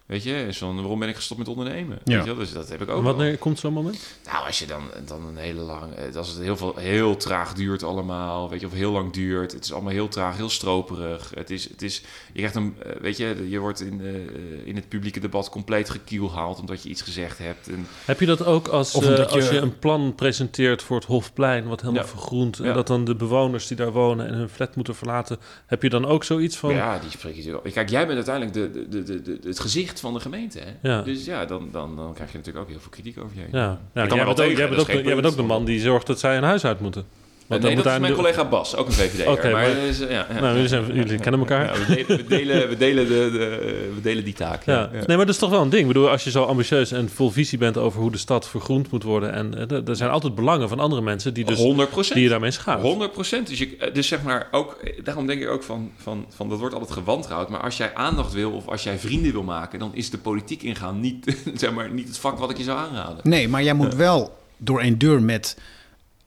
Weet je, waarom ben ik gestopt met ondernemen? Ja. Weet je wel? Dus dat heb ik ook wel. Wanneer komt zo'n moment? Nou, als je dan, dan een hele lang... eh, Als het heel, veel, heel traag duurt allemaal, weet je, of heel lang duurt. Het is allemaal heel traag, heel stroperig. Het is, het is, je krijgt een, eh, weet je, je wordt in, eh, in het publieke debat compleet gekielhaald omdat je iets gezegd hebt. En, Heb je dat ook als, je- als je een plan presenteert voor het Hofplein... wat helemaal Ja. vergroent... en Ja. dat dan de bewoners die daar wonen en hun flat moeten verlaten... heb je dan ook zoiets van... ja, die spreek je natuurlijk... Kijk, jij bent uiteindelijk de, de, de, de, het gezicht van de gemeente, hè? Ja. Dus ja, dan, dan, dan krijg je natuurlijk ook heel veel kritiek over je heen. Ja, ja kan jij, bent ook, ook, de man die zorgt dat zij een huis uit moeten. Want nee, dan dat moet is mijn collega Bas, ook een VVD'er. Oké, maar, is, ja, ja, Nou, jullie, zijn, jullie kennen elkaar. Ja, we, delen, we, delen, we, delen de, de, we delen die taak. Ja. Ja. Nee, maar dat is toch wel een ding. Ik bedoel, als je zo ambitieus en vol visie bent over hoe de stad vergroend moet worden. En eh, er- zijn altijd belangen van andere mensen die, dus, 100 die je daarmee schaadt. 100 procent. Dus, je- dus zeg maar ook, eh, daarom denk ik ook van, van, van dat wordt altijd gewantrouwd. Maar als jij aandacht wil of als jij vrienden wil maken, dan is de politiek ingaan niet, zeg maar, niet het vak wat ik je zou aanraden. Nee, maar jij moet wel door een deur met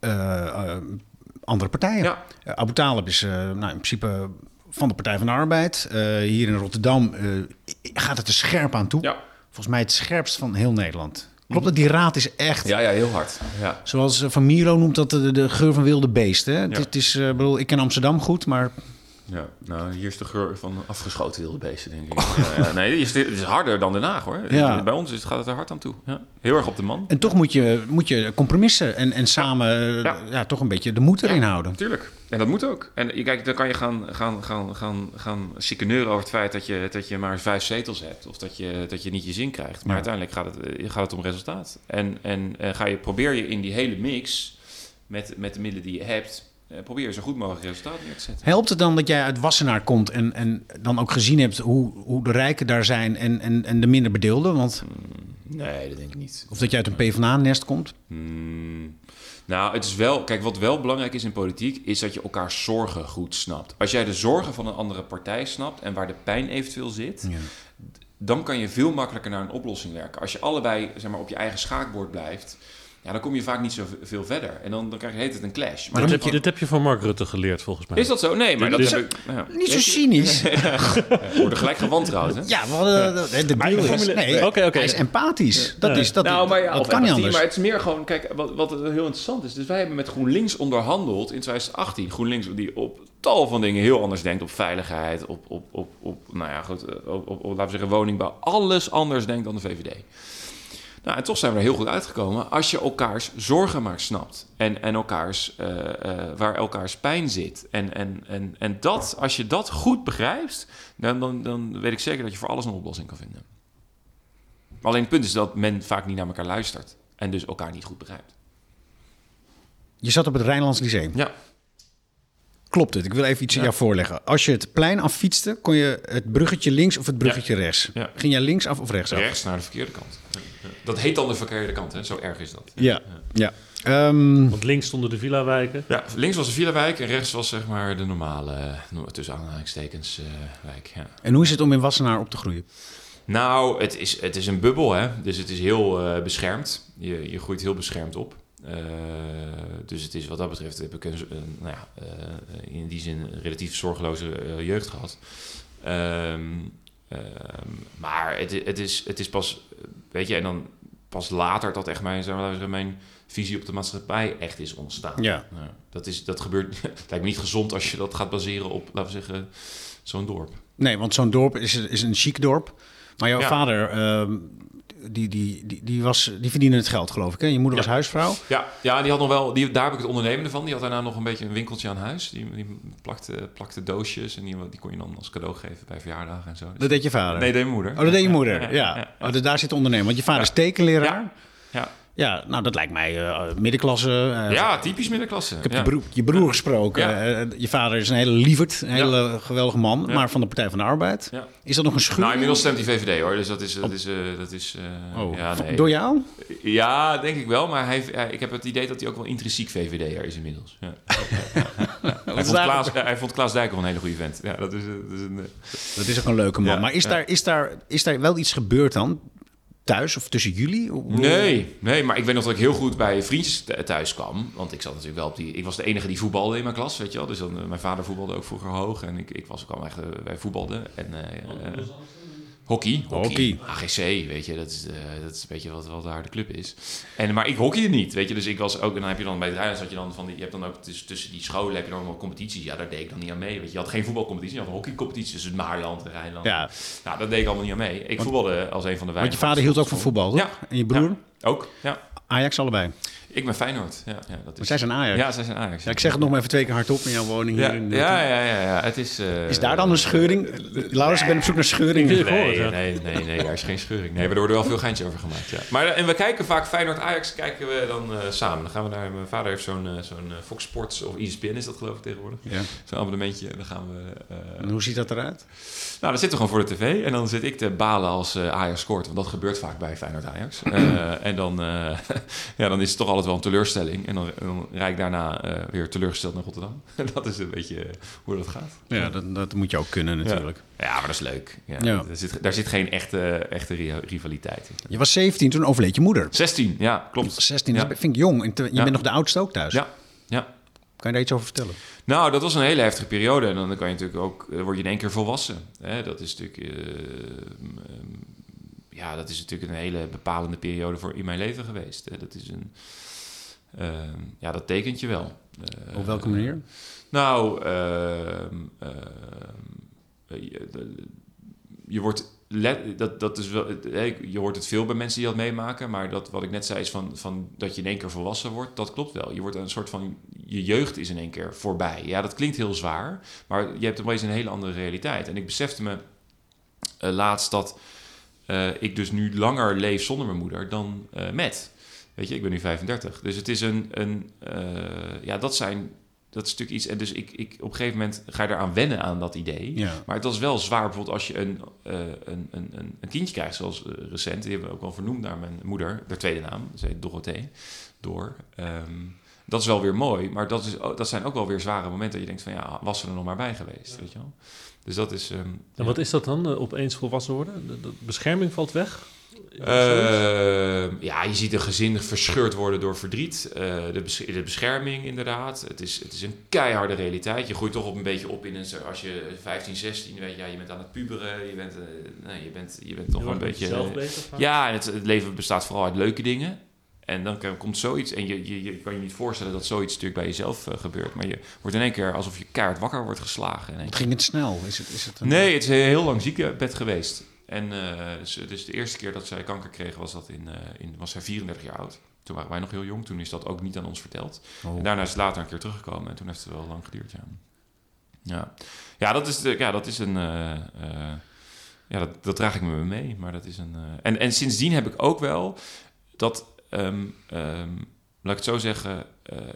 eh, eh, andere partijen. Ja. Eh, Abu Talib is eh, nou, in principe van de Partij van de Arbeid. Eh, hier in Rotterdam gaat het er scherp aan toe. Ja. Volgens mij het scherpst van heel Nederland. Klopt dat? Die raad is echt... Ja, ja, heel hard. Ja. Zoals Van Miro noemt dat de, de geur van wilde beesten. Het, is, bedoel, ik ken Amsterdam goed, maar Ja, nou, hier is de geur van afgeschoten wilde beesten, denk ik. ja, ja, nee, het is, is harder dan Den Haag, hoor. Ja. Bij ons is, gaat het er hard aan toe. Ja. Heel erg op de man. En toch moet je, moet je compromissen en, en samen eh, ja. Ja. toch een beetje de moed erin houden. Tuurlijk. En dat moet ook. En je- kijk, dan kan je gaan, gaan, gaan, gaan, gaan over het feit dat je, dat je maar vijf zetels hebt. Of dat je, dat je niet je zin krijgt. Maar uiteindelijk gaat het, eh, gaat het om resultaat. En, en, eh, ga je, probeer je in die hele mix, met, met de middelen die je hebt, eh, probeer je zo goed mogelijk resultaat neer te zetten. Helpt het dan dat jij uit Wassenaar komt en, en dan ook gezien hebt hoe, hoe de rijken daar zijn en, en, en de minder bedeelden? Want, Nee, dat denk ik niet. of dat je uit een PvdA-nest komt? Hmm. Nou, het is wel, kijk, wat wel belangrijk is in politiek, is dat je elkaar zorgen goed snapt. Als jij de zorgen van een andere partij snapt en waar de pijn eventueel zit, dan kan je veel makkelijker naar een oplossing werken. Als je allebei zeg maar, op je eigen schaakbord blijft ja, dan kom je vaak niet zo veel verder. En dan, dan krijg je heet het een clash. Maar dit, heb je, dit heb je van Mark Rutte geleerd, volgens mij. is dat zo? Nee, maar Dit dat is- heb ik... Ja. Niet zo cynisch. We worden gelijk gewantrouwd, hè? Ja, hadden, de, de deal is... Formule- Nee, Oké, oké. hij is empathisch. Dat, is, dat, nou, maar ja, dat kan niet anders. Maar het is meer gewoon, kijk, wat, wat heel interessant is. Dus wij hebben met GroenLinks onderhandeld in 2018. GroenLinks die op tal van dingen heel anders denkt. Op veiligheid, op, op, op, op nou ja, goed, eh, op, op, op, laten we zeggen, woningbouw. Alles anders denkt dan de VVD. Nou, en toch zijn we er heel goed uitgekomen als je elkaars zorgen maar snapt. En, en elkaars, eh, eh, waar elkaars pijn zit. En, en, en, en dat, als je dat goed begrijpt, dan, dan, dan weet ik zeker dat je voor alles een oplossing kan vinden. Alleen het punt is dat men vaak niet naar elkaar luistert. En dus elkaar niet goed begrijpt. Je zat op het Rijnlands Lyceum. Ja, Klopt het? Ik wil even iets aan jou voorleggen. Als je het plein affietste, kon je het bruggetje links of het bruggetje rechts. Ja. Ging jij links af of rechts af? rechts naar de verkeerde kant. Dat heet dan de verkeerde kant, hè? zo erg is dat. Ja. ja. Ehm, Want links stonden de villa-wijken. Ja, links was de Villa-wijk en rechts was zeg maar de normale, tussen aanhalingstekens, eh, wijk. Ja. en hoe is het om in Wassenaar op te groeien? Nou, het is, het is een bubbel, hè? dus het is heel eh, beschermd. Je, je groeit heel beschermd op. Eh, dus het is wat dat betreft, heb ik een, nou ja, eh, in die zin een relatief zorgeloze jeugd gehad. Ehm, ehm, maar het, het, is, het is pas, weet je, en dan pas later dat echt mijn, mijn visie op de maatschappij echt is ontstaan. Ja. dat, is, dat gebeurt, het lijkt me niet gezond als je dat gaat baseren op, laten we zeggen, zo'n dorp. Nee, want zo'n dorp is, is een chic dorp. Maar jouw Ja. vader, ehm, die, die, die, die, was, die verdiende het geld, geloof ik. Hè? Je moeder Ja. was huisvrouw. Ja, ja die had nog wel, die, daar heb ik het ondernemende van. Die had daarna nog een beetje een winkeltje aan huis. Die, die plakte, plakte doosjes en die, die kon je dan als cadeau geven bij verjaardagen en zo. Dus- Dat deed je vader. nee, deed mijn moeder. Oh, dat deed je moeder. Ja, Ja. ja, Oh, dus daar zit ondernemen. Want je vader is tekenleraar. Ja. Nou, dat lijkt mij eh, middenklasse. eh, Ja, typisch middenklasse. Ik heb ja. je, broer, je broer gesproken. Ja. Eh, je vader is een hele lieverd, een hele geweldige man, maar van de Partij van de Arbeid. Is dat nog een schuld? Nou, inmiddels stemt die VVD hoor. Dus dat is. Dat is, dat is Oh, ja, nee. Door jou? ja, denk ik wel. Maar hij, hij- ik heb het idee dat hij ook wel intrinsiek VVD'er is inmiddels. Ja. hij, vond Klaas, hij vond Klaas een hele goede vent. Ja, dat is, dat is een, Dat is ook een leuke man. Maar is, daar, is, daar, is daar wel iets gebeurd dan? Thuis of tussen jullie? Nee, nee, maar ik weet nog dat ik heel goed bij vriendjes th- thuis kwam. Want ik zat natuurlijk wel op die... Ik was de enige die voetbalde in mijn klas, weet je wel. Dus dan, eh, mijn vader voetbalde ook vroeger hoog. En ik, ik was ook al echt eh, bij voetbalde. En eh, eh, hockey, hockey. Hockey. AGC, weet je. Dat is, eh, dat is een beetje wat, wat daar de club is. En, maar ik hockeyde niet, weet je. Dus ik was ook... En dan heb je dan bij het Rijnlands had je dan van... Die, je hebt dan ook tussen, tussen die scholen heb je dan wel competities. Ja, daar deed ik dan niet aan mee. Weet je, je had geen voetbalcompetitie. Je had een hockeycompetitie tussen het Maarland en Rijnland. Ja, Nou, daar deed ik allemaal niet aan mee. Ik voetbalde als een van de want weinige... je vader hield ook van voetbal, toch? Ja. En je broer? Ja, ook, ja. Ajax allebei. Ik ben Feyenoord. Ja, ja, dat Maar is... zij zijn Ajax. Ja, zij zijn Ajax. Ja, ik zeg het nog maar even twee keer hardop in jouw woning Ja, hier. In, ja, ja, ja, ja. Het is... eh, Is daar dan een scheuring? Laurens, ik ben op zoek naar scheuringen. Nee, ja. nee, nee, nee, daar is geen scheuring. Nee, maar er worden wel veel geintjes over gemaakt, ja. Maar, eh, en we kijken vaak Feyenoord-Ajax kijken we dan eh, samen. Dan gaan we naar... Mijn vader heeft zo'n zo'n Fox Sports of ESPN is dat geloof ik tegenwoordig. Ja. Zo'n abonnementje. En dan gaan we... eh, En hoe ziet dat eruit? nou, dan zitten we gewoon voor de tv. En dan zit ik te balen als eh, Ajax scoort. Want dat gebeurt vaak bij Feyenoord-Ajax. Eh, en dan, eh, ja, dan is het toch altijd wel een teleurstelling. En dan, dan rijd ik daarna eh, weer teleurgesteld naar Rotterdam. dat is een beetje eh, hoe dat gaat. Ja, dat, dat moet je ook kunnen natuurlijk. Ja, maar dat is leuk. Ja, Ja. Daar, zit, daar zit geen echte, echte ri- rivaliteit in. Je was 17, toen overleed je moeder. 16, ja, klopt. 16, Ja. dat vind ik jong. En te- je bent nog de oudste ook thuis. Ja, ja. Kan je daar iets over vertellen? Nou, dat was een hele heftige periode. En dan kan je natuurlijk ook, dan word je in één keer volwassen. Hè? Dat is natuurlijk, eh, ehm, ja, dat is natuurlijk een hele bepalende periode voor in mijn leven geweest. Hè? Dat is een, ja, dat tekent je wel. Eh, Op welke manier? Nou, ehm, ehm, eh, je, de- je wordt. Let, dat, dat is wel, eh, je hoort het veel bij mensen die dat meemaken, maar dat wat ik net zei is van, van dat je in één keer volwassen wordt, dat klopt wel. Je wordt een soort van, je jeugd is in één keer voorbij. Ja, dat klinkt heel zwaar, maar je hebt opeens een hele andere realiteit. En ik besefte me eh, laatst dat eh, ik dus nu langer leef zonder mijn moeder dan eh, met. Weet je, ik ben nu 35. Dus het is een, een eh, ja, dat zijn, dat is natuurlijk iets. En dus ik, ik, op een gegeven moment ga je eraan wennen aan dat idee. Ja. Maar het was wel zwaar bijvoorbeeld als je een, eh, een, een, een, kindje krijgt, zoals eh, recent. Die hebben we ook wel vernoemd naar mijn moeder, de tweede naam. Ze heet Dorothee, door. Ehm, dat is wel weer mooi, maar dat, is, ook- dat zijn ook wel weer zware momenten dat je denkt van ja, was ze er nog maar bij geweest, weet je wel. Dus dat is... ehm, En ja. wat is dat dan, opeens volwassen worden? De, de bescherming valt weg? Uh, ja, je ziet een gezin verscheurd worden door verdriet. Uh, de, bes de, bescherming, inderdaad. Het is, het is een keiharde realiteit. Je groeit toch op een beetje op in een... Als je 15, 16, weet je, ja, je bent aan het puberen. Je bent, uh, nee, je bent, je bent toch wel een beetje... Zelf bezig, ja, en het, het, leven bestaat vooral uit leuke dingen. En dan komt zoiets... En je, je, je kan je niet voorstellen dat zoiets natuurlijk bij jezelf gebeurt. Maar je wordt in één keer alsof je kaart wakker wordt geslagen. Het ging het snel? Is het, is het een... Nee, het is een heel lang ziekenbed geweest. En dus de eerste keer dat zij kanker kreeg was, dat in, uh, in, was zij 34 jaar oud. Toen waren wij nog heel jong. Toen is dat ook niet aan ons verteld. Oh. En daarna is het later een keer teruggekomen. En toen heeft het wel lang geduurd, ja. Ja, ja dat, is de, ja, dat is een... Uh, ja, dat, dat draag ik me mee. Maar dat is een... en, en sindsdien heb ik ook wel dat... Um, um, laat ik het zo zeggen...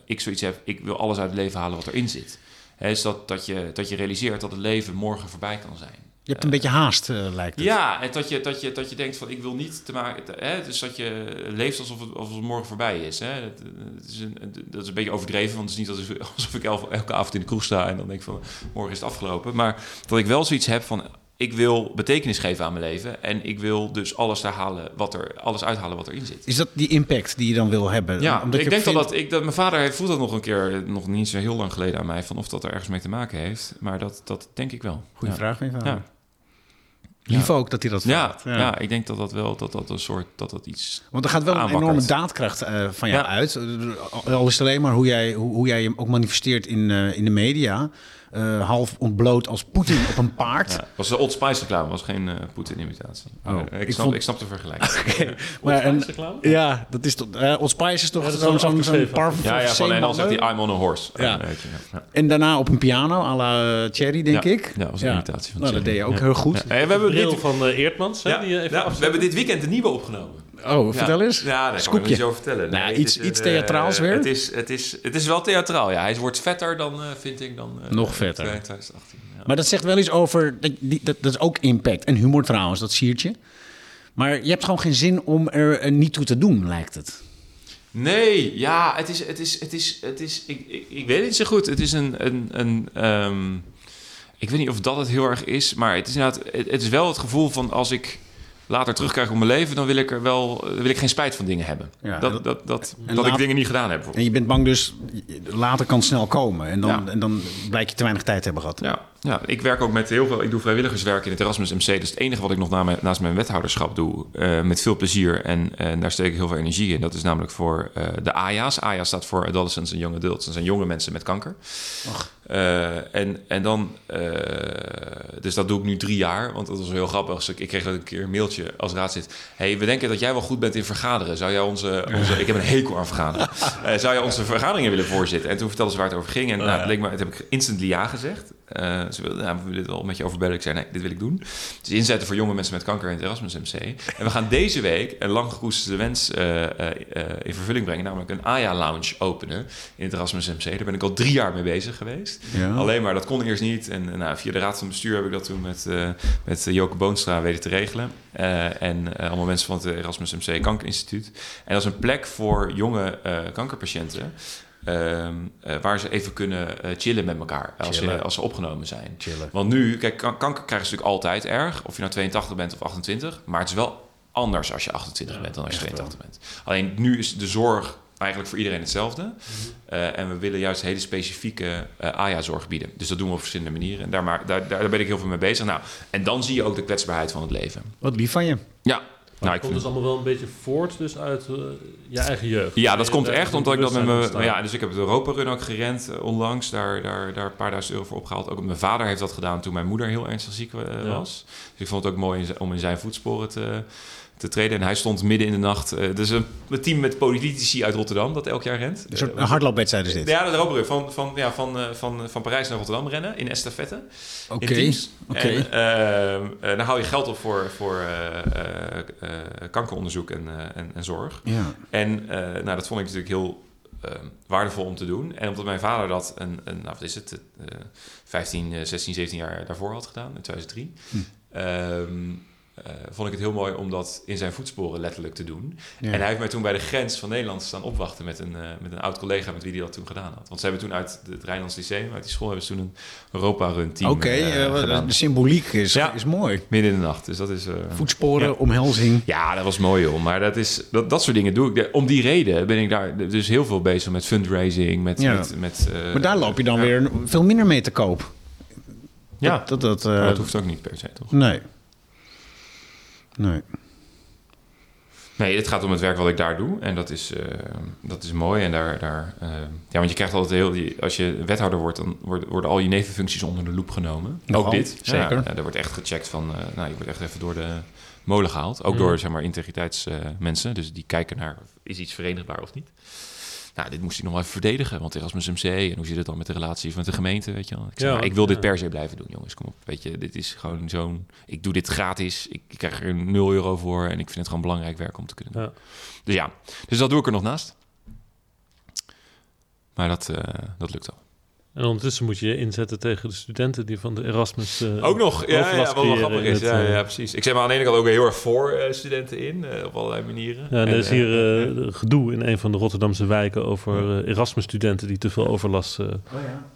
ik zoiets heb... Ik wil alles uit het leven halen wat erin zit. He, is dat, dat, je, dat je realiseert dat het leven morgen voorbij kan zijn. Je hebt een beetje haast, uh, lijkt het. Ja, en dat je, dat, je, dat je denkt van ik wil niet te maken... Hè, dus dat je leeft alsof het, alsof het morgen voorbij is. Hè. Het, is een, dat is een beetje overdreven, want het is niet alsof ik elke avond in de kroeg sta... en dan denk ik van morgen is het afgelopen. Maar dat ik wel zoiets heb van ik wil betekenis geven aan mijn leven. En ik wil dus alles, halen wat er, alles uithalen wat erin zit. Is dat die impact die je dan wil hebben? Ja, Omdat ik denk vindt... dat, ik, dat mijn vader voelt dat nog een keer, nog niet zo heel lang geleden aan mij, van of dat er ergens mee te maken heeft. Maar dat, dat denk ik wel. Goeie ja. vraag, mijn vader. Ja. Lief ook dat hij dat vraagt. Ja, ja, ik denk dat dat wel dat dat een soort dat dat iets. Want er gaat wel een enorme daadkracht uh, van jou uit. Al is het alleen maar hoe jij, hoe, hoe jij je ook manifesteert in, uh, in de media. Uh, half ontbloot als Poetin op een paard. Ja, was de Old Spice reclame, was geen uh, Poetin-imitatie. Oh, ik, ik, snap, vond... ik snap de vergelijking. okay. maar, en, ja, dat is toch... Uh, Old Spice is toch ja, zo'n zo, zo parfum Ja, ja van, en dan zegt hij I'm on a horse. Ja. ja. En daarna op een piano, à la Cherry, denk ik. Ja, was een imitatie van nou, dat deed je ook heel goed. Ja. we hebben dit van Eertmans. Ja, we hebben dit weekend de nieuwe opgenomen. Oh, vertel eens. Ja, dat kan ik niet zo vertellen. Nee, nou, iets, is, iets theatraals weer? Het is, het, is, het is wel theatraal, ja. Hij wordt vetter dan, uh, vind ik, dan... Uh, Nog vetter. 2018, ja. Maar dat zegt wel iets over... Dat, dat, dat is ook impact. En humor trouwens, dat siertje. Maar je hebt gewoon geen zin om er niet toe te doen, lijkt het. Nee, ja, het is... Het is, het is, het is ik, ik, ik weet het niet zo goed. Het is een... een, een um, ik weet niet of dat het heel erg is, maar het is inderdaad... Het, het is wel het gevoel van als ik later terugkrijg op mijn leven, dan wil ik er wel wil ik geen spijt van dingen hebben. Ja, dat dat, dat, dat ik dingen niet gedaan heb. En je bent bang dus, later kan snel komen. En dan, ja. en dan blijk je te weinig tijd te hebben gehad. Ja, ja, ik werk ook met heel veel. Ik doe vrijwilligerswerk in het Erasmus MC. Dat is het enige wat ik nog na mijn, naast mijn wethouderschap doe. Uh, met veel plezier. En uh, daar steek ik heel veel energie in. Dat is namelijk voor uh, de AYA's. AYA staat voor Adolescents en Young Adults. Dat zijn jonge mensen met kanker. En, en dan. dus dat doe ik nu drie jaar. Want dat was heel grappig. Ik kreeg een keer een mailtje als raadslid. hey, we denken dat jij wel goed bent in vergaderen. Zou jij onze. onze ik heb een hekel aan vergaderen. zou jij onze vergaderingen willen voorzitten? En toen vertelde ze waar het over ging. En nou, het leek me, het heb ik instantly ja gezegd. Uh, ze wilden, nou, we willen dit wel met je overbellen. Ik zei, nee, dit wil ik doen. Het is inzetten voor jonge mensen met kanker in het Erasmus MC. En we gaan deze week een lang gekoesterde wens uh, uh, in vervulling brengen. Namelijk een AYA-lounge openen in het Erasmus MC. Daar ben ik al drie jaar mee bezig geweest. Ja. Alleen maar, dat kon eerst niet. En nou, via de raad van bestuur heb ik dat toen met, met Joke Boonstra weten te regelen. en allemaal mensen van het Erasmus MC Kankerinstituut. En dat is een plek voor jonge kankerpatiënten... Um, uh, waar ze even kunnen uh, chillen met elkaar als, Ze, als ze opgenomen zijn. Chillen. Want nu, kijk, kan, kanker krijgen ze natuurlijk altijd erg, of je nou 82 bent of 28, maar het is wel anders als je 28 ja, bent dan als je 82 wel. bent. Alleen nu is de zorg eigenlijk voor iedereen hetzelfde. Mm -hmm. uh, en we willen juist hele specifieke AYA-zorg bieden. Dus dat doen we op verschillende manieren. En daar, maar, daar, daar ben ik heel veel mee bezig. Nou, en dan zie je ook de kwetsbaarheid van het leven. Wat lief van je. Ja, nou, het komt dus allemaal wel een beetje voort dus uit uh, je eigen jeugd. Ja, dat komt echt omdat ik dat met mijn... Ja, dus ik heb het Europa Run ook gerend uh, onlangs. Daar, daar, daar een paar duizend euro voor opgehaald. Ook mijn vader heeft dat gedaan toen mijn moeder heel ernstig ziek ja. was. Dus ik vond het ook mooi om in zijn voetsporen te te treden. En hij stond midden in de nacht. Uh, dus een, een, team met politici uit Rotterdam dat elk jaar rent. Een soort uh, hardloopwedstrijd is dit? Ja, de Roberug. Van, van, ja, van, uh, van, van Parijs naar Rotterdam rennen in estafette. Oké. Okay. Okay. En dan hou je geld op voor, voor kankeronderzoek en, en, en, zorg. Ja. En nou, dat vond ik natuurlijk heel waardevol om te doen. En omdat mijn vader dat een, een nou, wat is het, 15, 16, 17 jaar daarvoor had gedaan, in 2003. Hm. Um, eh, vond ik het heel mooi om dat in zijn voetsporen letterlijk te doen. Ja. En hij heeft mij toen bij de grens van Nederland staan opwachten met een, eh, met een oud collega met wie hij dat toen gedaan had. Want ze hebben toen uit het Rijnlands Lyceum, uit die school, hebben ze toen een Europa-run team Oké, eh, de symboliek is, Ja. is mooi. Midden in de nacht. Dus dat is. Voetsporen, Ja. omhelzing. ja, dat was mooi joh. Maar dat, is, dat, dat soort dingen doe ik. Om die reden ben ik daar dus heel veel bezig met fundraising. Met, met, met, Maar daar loop je dan weer veel minder mee te koop. Ja, Dat, dat, dat hoeft ook niet per se, toch? Nee. Nee. Nee, het gaat om het werk wat ik daar doe. En dat is, eh, dat is mooi. En daar, daar, eh, ja, want je krijgt altijd heel... die- Als je wethouder wordt, dan worden, worden al je nevenfuncties onder de loep genomen. Nogal, ook dit. zeker. Ja, er wordt echt gecheckt van... eh, nou, je wordt echt even door de molen gehaald. Ook Mhm. door, zeg maar, integriteitsmensen. dus die kijken naar... is iets verenigbaar of niet? Nou, dit moest ik nog wel even verdedigen. Want Erasmus MC... en hoe zit het dan met de relatie met de gemeente, weet je wel? Ik, Ja, ik wil dit per se blijven doen, jongens. Kom op, weet je. Dit is gewoon zo'n... Ik doe dit gratis. Ik, ik krijg er 0 euro voor. En ik vind het gewoon belangrijk werk om te kunnen doen. Ja. Dus ja, dus dat doe ik er nog naast. Maar dat, eh, dat lukt al. En ondertussen moet je je inzetten tegen de studenten die van de Erasmus... eh, Ook nog, ja, ja, wat wel grappig is. het, Ja, eh, ja, precies. Ik zeg maar aan de ene kant ook heel erg voor eh, studenten in, eh, op allerlei manieren. Ja, en er is hier gedoe in een van de Rotterdamse wijken over Erasmus-studenten die te veel overlast eh,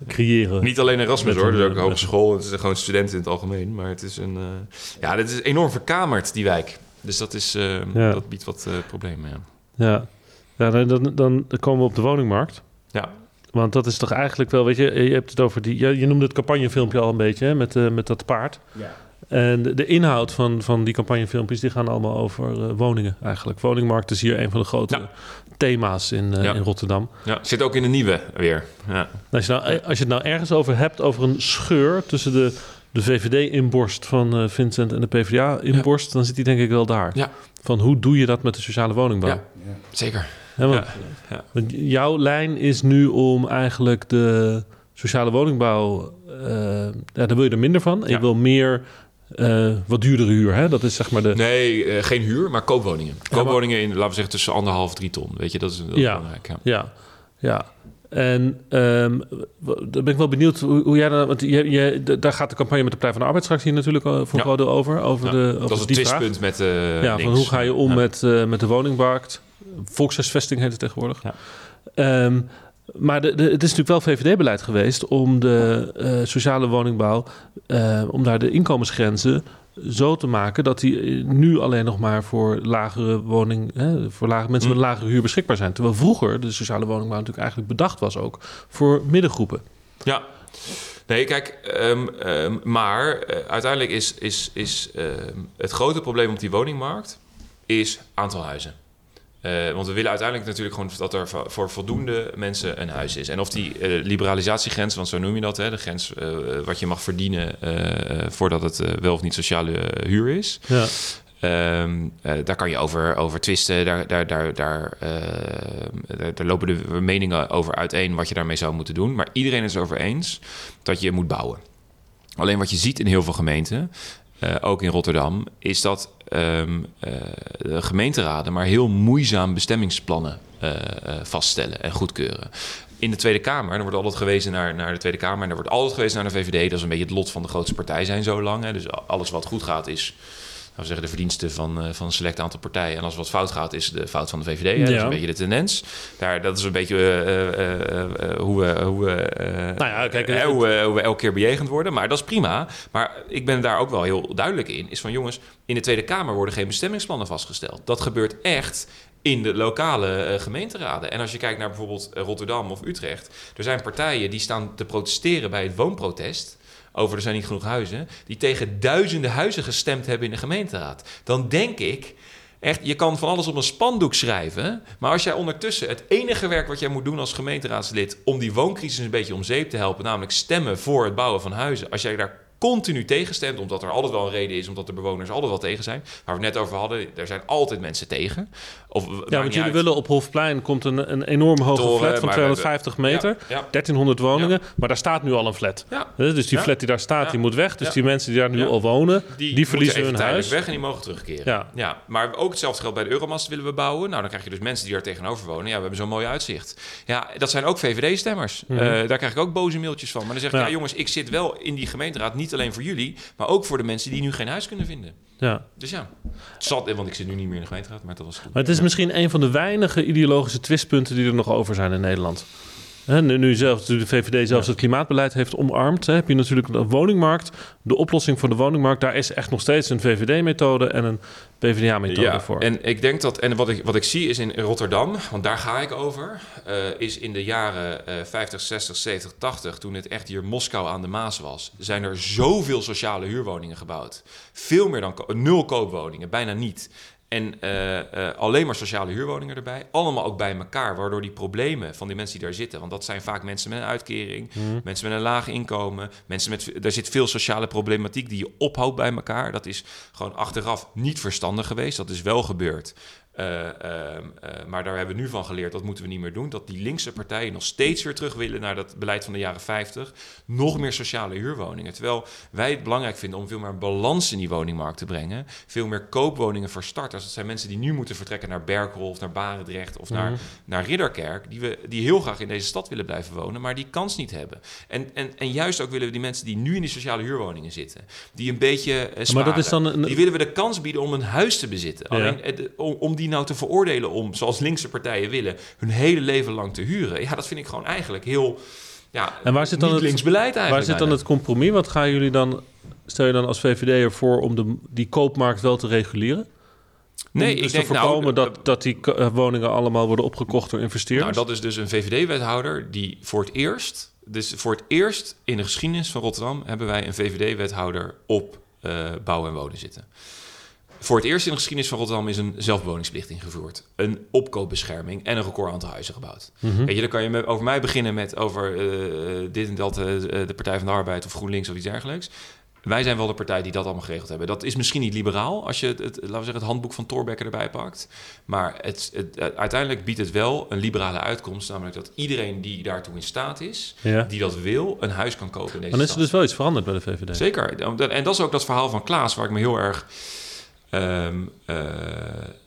creëren. niet alleen Erasmus hoor, een, dus ook eh, hogeschool. Het is gewoon studenten in het algemeen. Maar het is een, eh, ja, dit is enorm verkamerd, die wijk. Dus dat, is, eh, Ja. dat biedt wat eh, problemen, ja. Ja, ja dan, dan, dan komen we op de woningmarkt. Ja, Want dat is toch eigenlijk wel, weet je, je hebt het over die, je, je noemde het campagnefilmpje al een beetje, hè, met, eh, met dat paard. En de, de inhoud van, van die campagnefilmpjes, die gaan allemaal over eh, woningen eigenlijk. Woningmarkt is hier een van de grote Ja. thema's in, eh, Ja. in Rotterdam. ja. zit ook in de nieuwe weer. Ja. Als je, nou, als je het nou ergens over hebt, over een scheur tussen de, de VVD-inborst van Vincent en de PvdA-inborst, dan zit die denk ik wel daar. Ja. Van hoe doe je dat met de sociale woningbouw? Ja. Zeker. Hè, want, Ja, ja. want jouw lijn is nu om eigenlijk de sociale woningbouw... eh ja, daar wil je er minder van. Je wil meer eh, wat duurdere huur. Hè? Dat is zeg maar de... Nee, eh, geen huur, maar koopwoningen. Koopwoningen in, laten we zeggen, tussen anderhalf drie ton. Weet je, dat is, dat Ja. belangrijk. Ja. Ja, ja. En w- dan ben ik wel benieuwd hoe, hoe jij dan... Want je, je, daar gaat de campagne met de Partij van de Arbeid straks hier natuurlijk voor een Ja. over. over Ja, de, over dat is het vraag. twistpunt met eh Ja, van hoe ga je om met, met de woningmarkt? Volkshuisvesting heet het tegenwoordig. Ja. Ehm, maar de, de, het is natuurlijk wel VVD-beleid geweest om de eh, sociale woningbouw, eh, om daar de inkomensgrenzen zo te maken dat die eh, nu alleen nog maar voor lagere woning, hè, voor lage, mensen met Mm. een lagere huur beschikbaar zijn. Terwijl vroeger de sociale woningbouw natuurlijk eigenlijk bedacht was ook voor middengroepen. Ja. Nee, kijk, ehm, ehm, maar uiteindelijk is, is, is het grote probleem op die woningmarkt is aantal huizen. Eh, want we willen uiteindelijk natuurlijk gewoon dat er voor- voldoende mensen een huis is. En of die eh, liberalisatiegrens, want zo noem je dat, hè, de grens eh, wat je mag verdienen voordat het wel of niet sociale huur is. Ja. Ehm, eh, daar kan je over, over twisten. Daar, daar, daar, daar, daar, lopen de meningen over uiteen wat je daarmee zou moeten doen. Maar iedereen is het over eens dat je moet bouwen. Alleen wat je ziet in heel veel gemeenten, ook in Rotterdam, is dat ehm, eh, de gemeenteraden maar heel moeizaam bestemmingsplannen eh, eh, vaststellen en goedkeuren. In de Tweede Kamer, dan wordt altijd gewezen naar, naar de Tweede Kamer en er wordt altijd gewezen naar de VVD. Dat is een beetje het lot van de grootste partij zijn zo lang. Hè. Dus alles wat goed gaat is we zeggen, de verdiensten van, eh, van een select aantal partijen. En als wat fout gaat, is de fout van de VVD. Hè? Dat is een beetje de tendens. Daar, dat is een beetje hoe we, hoe, we, ja, kijk, het- hoe, we, hoe we elke keer bejegend worden. Maar dat is prima. Maar ik ben daar ook wel heel duidelijk in. Is van jongens, in de Tweede Kamer worden geen bestemmingsplannen vastgesteld. Dat gebeurt echt in de lokale eh, gemeenteraden. En als je kijkt naar bijvoorbeeld eh, Rotterdam of Utrecht. Er zijn partijen die staan te protesteren bij het woonprotest over er zijn niet genoeg huizen, die tegen duizenden huizen gestemd hebben in de gemeenteraad. Dan denk ik, echt, je kan van alles op een spandoek schrijven, maar als jij ondertussen het enige werk wat jij moet doen als gemeenteraadslid om die wooncrisis een beetje om zeep te helpen, namelijk stemmen voor het bouwen van huizen, als jij daar continu tegenstemt, omdat er altijd wel een reden is, omdat de bewoners altijd wel tegen zijn. Waar we het net over hadden, er zijn altijd mensen tegen. Of, Ja, want jullie willen op Hofplein komt een, een enorm hoge Toren, flat van maar- 250 meter, Ja, ja. 1300 woningen, maar daar staat nu al een flat. Ja. Hè, Dus die flat die daar staat, die moet weg. Dus die mensen die daar nu al wonen, die, verliezen hun huis. weg en die mogen terugkeren. Ja. ja. Maar ook hetzelfde geldt bij de Euromast willen we bouwen. Nou, dan krijg je dus mensen die daar tegenover wonen. Ja, we hebben zo'n mooi uitzicht. Ja, dat zijn ook VVD-stemmers. Mhm. Eh, daar krijg ik ook boze mailtjes van. Maar dan zeg ik, ja. jongens, ik zit wel in die gemeenteraad niet alleen voor jullie, maar ook voor de mensen die nu geen huis kunnen vinden. Ja. Dus ja, het zat, want ik zit nu niet meer in de gemeenteraad, maar dat was goed. Maar het is misschien een van de weinige ideologische twistpunten die er nog over zijn in Nederland. Nu, nu zelfs de VVD zelfs het klimaatbeleid heeft omarmd, hè, heb je natuurlijk de woningmarkt. De oplossing voor de woningmarkt, daar is echt nog steeds een VVD-methode en een PvdA-methode Ja, voor. en ik denk dat, en wat ik, wat ik zie is in Rotterdam, want daar ga ik over, eh, is in de jaren eh 50, 60, 70, 80, toen het echt hier Moskou aan de Maas was, zijn er zoveel sociale huurwoningen gebouwd. Veel meer dan ko- nul koopwoningen, bijna niet. En eh, eh, alleen maar sociale huurwoningen erbij. Allemaal ook bij elkaar, waardoor die problemen van die mensen die daar zitten. Want dat zijn vaak mensen met een uitkering, mensen met een laag inkomen. Mensen met, daar zit veel sociale problematiek die je ophoudt bij elkaar. Dat is gewoon achteraf niet verstandig geweest. Dat is wel gebeurd. Eh, ehm, eh, maar daar hebben we nu van geleerd, dat moeten we niet meer doen. Dat die linkse partijen nog steeds weer terug willen naar dat beleid van de jaren 50. Nog meer sociale huurwoningen. Terwijl wij het belangrijk vinden om veel meer balans in die woningmarkt te brengen. Veel meer koopwoningen voor starters. Dat zijn mensen die nu moeten vertrekken naar Berkhof, naar Barendrecht of naar, naar Ridderkerk. Die, we, die heel graag in deze stad willen blijven wonen, maar die kans niet hebben. En, en, en juist ook willen we die mensen die nu in die sociale huurwoningen zitten, die een beetje eh, maar dat sparen, is dan een- die willen we de kans bieden om een huis te bezitten. Ja. Alleen om, om die nou te veroordelen om, zoals linkse partijen willen, hun hele leven lang te huren. Ja, dat vind ik gewoon eigenlijk heel. Ja, En waar zit dan het- links beleid eigenlijk? Waar zit dan het compromis? Wat gaan jullie dan, stel je dan als VVD ervoor om de, die koopmarkt wel te reguleren? Nee, om dus ik denk te voorkomen nou, dat, dat die eh, woningen allemaal worden opgekocht door investeerders? Nou, dat is dus een VVD-wethouder die voor het eerst, dus voor het eerst in de geschiedenis van Rotterdam hebben wij een VVD-wethouder op eh bouwen en wonen zitten. Voor het eerst in de geschiedenis van Rotterdam is een zelfbewoningsplicht ingevoerd. Een opkoopbescherming en een record aantal huizen gebouwd. Weet je, dan kan je over mij beginnen met over eh, dit en dat, eh, de Partij van de Arbeid of GroenLinks of iets dergelijks. Wij zijn wel de partij die dat allemaal geregeld hebben. Dat is misschien niet liberaal als je het, het, laten we zeggen, het handboek van Thorbecke erbij pakt. Maar het, het, het- uiteindelijk biedt het wel een liberale uitkomst. Namelijk dat iedereen die daartoe in staat is, Ja. die dat wil, een huis kan kopen in deze Dan is er stad. dus wel iets veranderd bij de VVD. Zeker. En dat is ook dat verhaal van Klaas, waar ik me heel erg ehm eh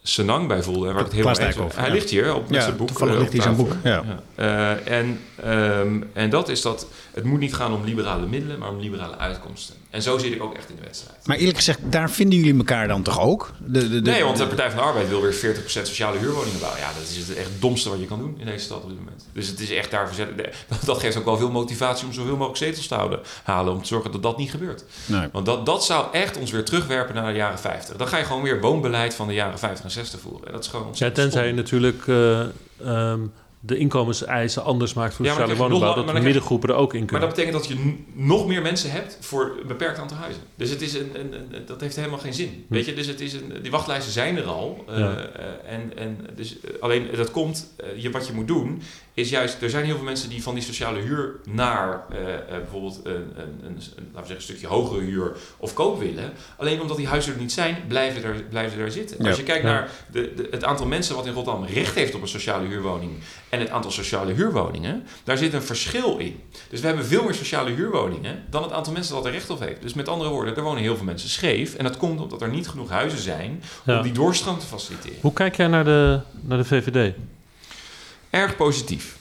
senang bij voelde. En waar ik het erg eens- Dijkhoff, Hij ja. ligt hier op met Ja, zijn boek. toevallig eh, ligt hij zijn boek, ja. Eh, en, ehm, en dat is dat het moet niet gaan om liberale middelen, maar om liberale uitkomsten. En zo zit ik ook echt in de wedstrijd. Maar eerlijk gezegd, daar vinden jullie elkaar dan toch ook? De, de, de- Nee, want de Partij van de Arbeid wil weer 40% sociale huurwoningen bouwen. Ja, dat is het echt domste wat je kan doen in deze stad op dit moment. Dus het is echt daar verzet. Dat geeft ook wel veel motivatie om zoveel mogelijk zetels te houden, halen. Om te zorgen dat dat niet gebeurt. Nee. Want dat, dat zou echt ons weer terugwerpen naar de jaren 50. Dan ga je gewoon weer woonbeleid van de jaren 50 en 60 voeren. En dat is gewoon Ja, tenzij je natuurlijk eh, ehm, de inkomenseisen anders maakt voor Ja, maar sociale woningbouw. Dat maar de middengroepen er ook in Maar kunnen. dat betekent dat je nog meer mensen hebt voor een beperkt aantal huizen. Dus het is een, een, een- dat heeft helemaal geen zin. Weet je, dus het is een, die wachtlijsten zijn er al. eh, Hm. Ja. eh, en, en dus, eh, alleen dat komt, je, wat je moet doen, is juist, er zijn heel veel mensen die van die sociale huur naar bijvoorbeeld een, een, laten we zeggen, een stukje hogere huur of koop willen. Alleen omdat die huizen er niet zijn, blijven, er, blijven ze daar zitten. Ja. Als je kijkt naar de, de, het aantal mensen wat in Rotterdam recht heeft op een sociale huurwoning en het aantal sociale huurwoningen, daar zit een verschil in. Dus we hebben veel meer sociale huurwoningen dan het aantal mensen dat er recht op heeft. Dus met andere woorden, er wonen heel veel mensen scheef. En dat komt omdat er niet genoeg huizen zijn om Ja. die doorstroom te faciliteren. Hoe kijk jij naar de, naar de VVD? Erg positief.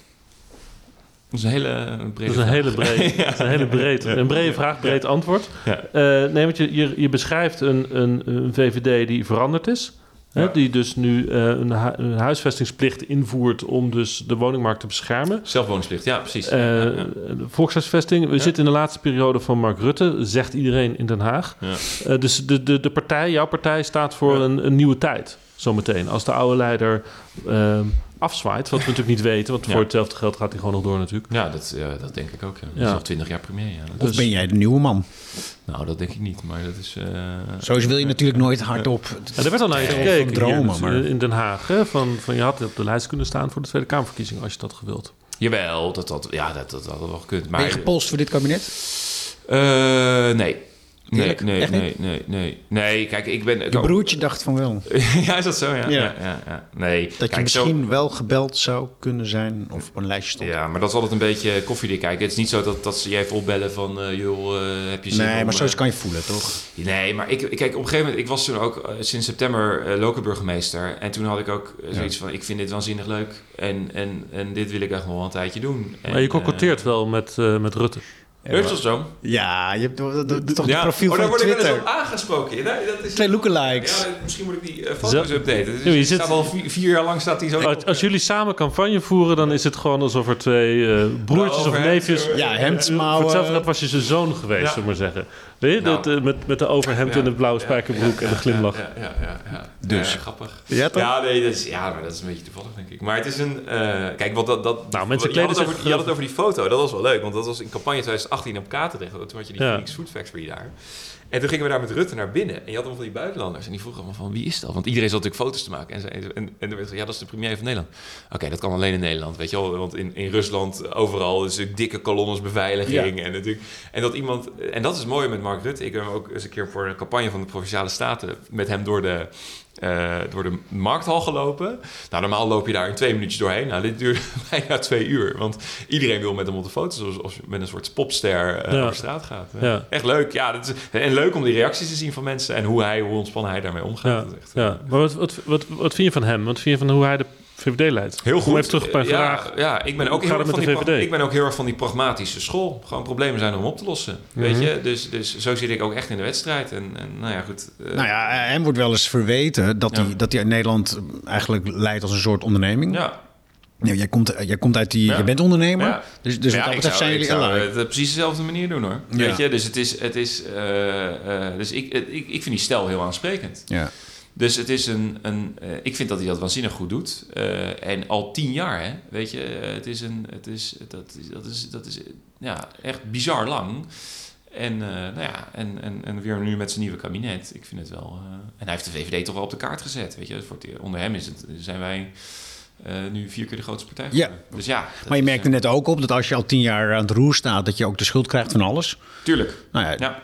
Dat is een hele brede Dat is een vraag. hele breed, dat is een hele breed, een brede vraag, breed antwoord. Ja. Eh, nee, want je, je, je beschrijft een, een, een VVD die veranderd is. Hè, Ja. die dus nu eh, een, hu- een huisvestingsplicht invoert om dus de woningmarkt te beschermen. Zelfwoningsplicht, ja, precies. Eh, Ja, ja, ja. de Volkshuisvesting. We Ja. zitten in de laatste periode van Mark Rutte, zegt iedereen in Den Haag. Ja. Eh, dus de, de, de partij, jouw partij, staat voor Ja. een, een nieuwe tijd. Zometeen. Als de oude leider eh, afzwaait, wat we natuurlijk niet weten, want Ja. voor hetzelfde geld gaat hij gewoon nog door natuurlijk. Ja, dat, dat denk ik ook. Ja. Dat Ja. is nog twintig jaar premier. Ja. Of ben jij de nieuwe man? Nou, dat denk ik niet, maar dat is... eh, Zo wil je natuurlijk nooit hardop. Ja, er werd al naar je gekeken dromen, hier, dus, maar- in Den Haag. Hè? Van, van, je had op de lijst kunnen staan voor de Tweede Kamerverkiezingen als je dat gewild. Jawel, dat, dat, ja, dat, dat had wel gekund. Maar, Ben je gepolst voor dit kabinet? Eh, nee. Nee, nee, Echt nee, nee, nee. Nee, kijk, ik ben... Je broertje dacht van wel. ja, is dat zo? Ja. Ja. Ja. Ja, ja, Nee. Dat je Kijk, zo- misschien wel gebeld zou kunnen zijn of op een lijstje stond. Ja, maar dat is altijd een beetje koffiedik kijken. Het is niet zo dat, dat ze je even opbellen van... eh, joh, eh, heb je zin Nee, om, maar zoiets eh, kan je voelen, toch? Nee, maar ik, kijk, op een gegeven moment... Ik was toen ook sinds september lokale burgemeester. En toen had ik ook zoiets van... Ik vind dit waanzinnig leuk. En, en, en dit wil ik echt nog wel een tijdje doen. En, maar je concurreert wel met, eh, met Rutte. Beugelszoom. Ja, je hebt toch het profiel oh, daar van word ik wel eens Twitter. op aangesproken. Dat is Twee lookalikes. Ja, misschien moet ik die eh, foto's Zo- updaten. Dus Ja, je staat al vier, vier jaar lang staat die zo. Als, als jullie samen campagne voeren, dan is het gewoon alsof er twee eh, broertjes of overhemd, neefjes... Ja, Voor hemdsmouwen. hetzelfde geld was je zijn zoon geweest, Ja. zullen we maar zeggen. Weet je, Nou. dat, eh, met, met de overhemd Ja. en de blauwe spijkerbroek en de glimlach. Ja, ja, ja. ja. Dus. Ja, grappig. Ja, toch? Ja, nee, dat is, ja, maar dat is een beetje toevallig, denk ik. Maar het is een... eh, kijk, wat dat... dat Nou, mensen je, had kleden het zich over, je had het over die foto. Dat was wel leuk, want dat was in campagne 2018 op Katendrecht. Toen had je die Ja. Phoenix Food Factory daar. En toen gingen we daar met Rutte naar binnen. En je had allemaal van die buitenlanders. En die vroegen allemaal van, wie is dat? Want iedereen zat natuurlijk foto's te maken. En, ze- en, en, toen werd gezegd, ja, dat is de premier van Nederland. Oké, dat kan alleen in Nederland, weet je wel. Want in, in Rusland, overal, is natuurlijk dikke kolonnes beveiliging. En, natuurlijk, en dat iemand... En dat is mooi met Mark Rutte. Ik heb hem ook eens een keer voor een campagne van de Provinciale Staten... met hem door de... eh, door de markthal gelopen. Nou, normaal loop je daar in twee minuutjes doorheen. Nou, dit duurde bijna twee uur. Want iedereen wil met hem op de foto's... alsof als je met een soort popster eh, Ja. over straat gaat. Ja. Echt leuk. Ja, dat is, en leuk om die reacties te zien van mensen... en hoe, hij, hoe ontspannen hij daarmee omgaat. Ja, echt, ja. Maar wat, wat, wat, wat vind je van hem? Wat vind je van hoe hij de VVD leidt? Heel goed. Even terug op mijn ja, vraag. Ja, ik ben, ook heel erg van die de pra- VVD? ik ben ook heel erg van die pragmatische school. Gewoon problemen zijn om op te lossen. Weet Mhm. je? Dus, dus zo zit ik ook echt in de wedstrijd. En, en nou ja, goed. eh, Nou ja, hem wordt wel eens verweten dat Ja. hij, dat hij in Nederland eigenlijk leidt als een soort onderneming. ja. Ja, jij, komt, jij komt uit die... Ja. Je bent ondernemer. Ja. Dus, dus Ja, wat dat betreft zijn ik jullie zou alike. het precies dezelfde manier doen hoor. Ja. Weet je? Dus het is, het is eh, eh, dus ik, ik, ik vind die stijl heel aansprekend. Ja. Dus het is een, een eh, ik vind dat hij dat waanzinnig goed doet. Eh, en al tien jaar, hè, weet je, eh, het is een, het is, dat is, dat is, dat is, ja, echt bizar lang. En, nou ja, en, en, en weer nu met zijn nieuwe kabinet. Ik vind het wel. en hij heeft de VVD toch wel op de kaart gezet. Weet je, voor het, onder hem is het, zijn wij nu vier keer de grootste partij. Ja. Dus ja. Maar je merkt er net ook op dat als je al tien jaar aan het roer staat... dat je ook de schuld krijgt van alles. Tuurlijk. Nou ja, Ja.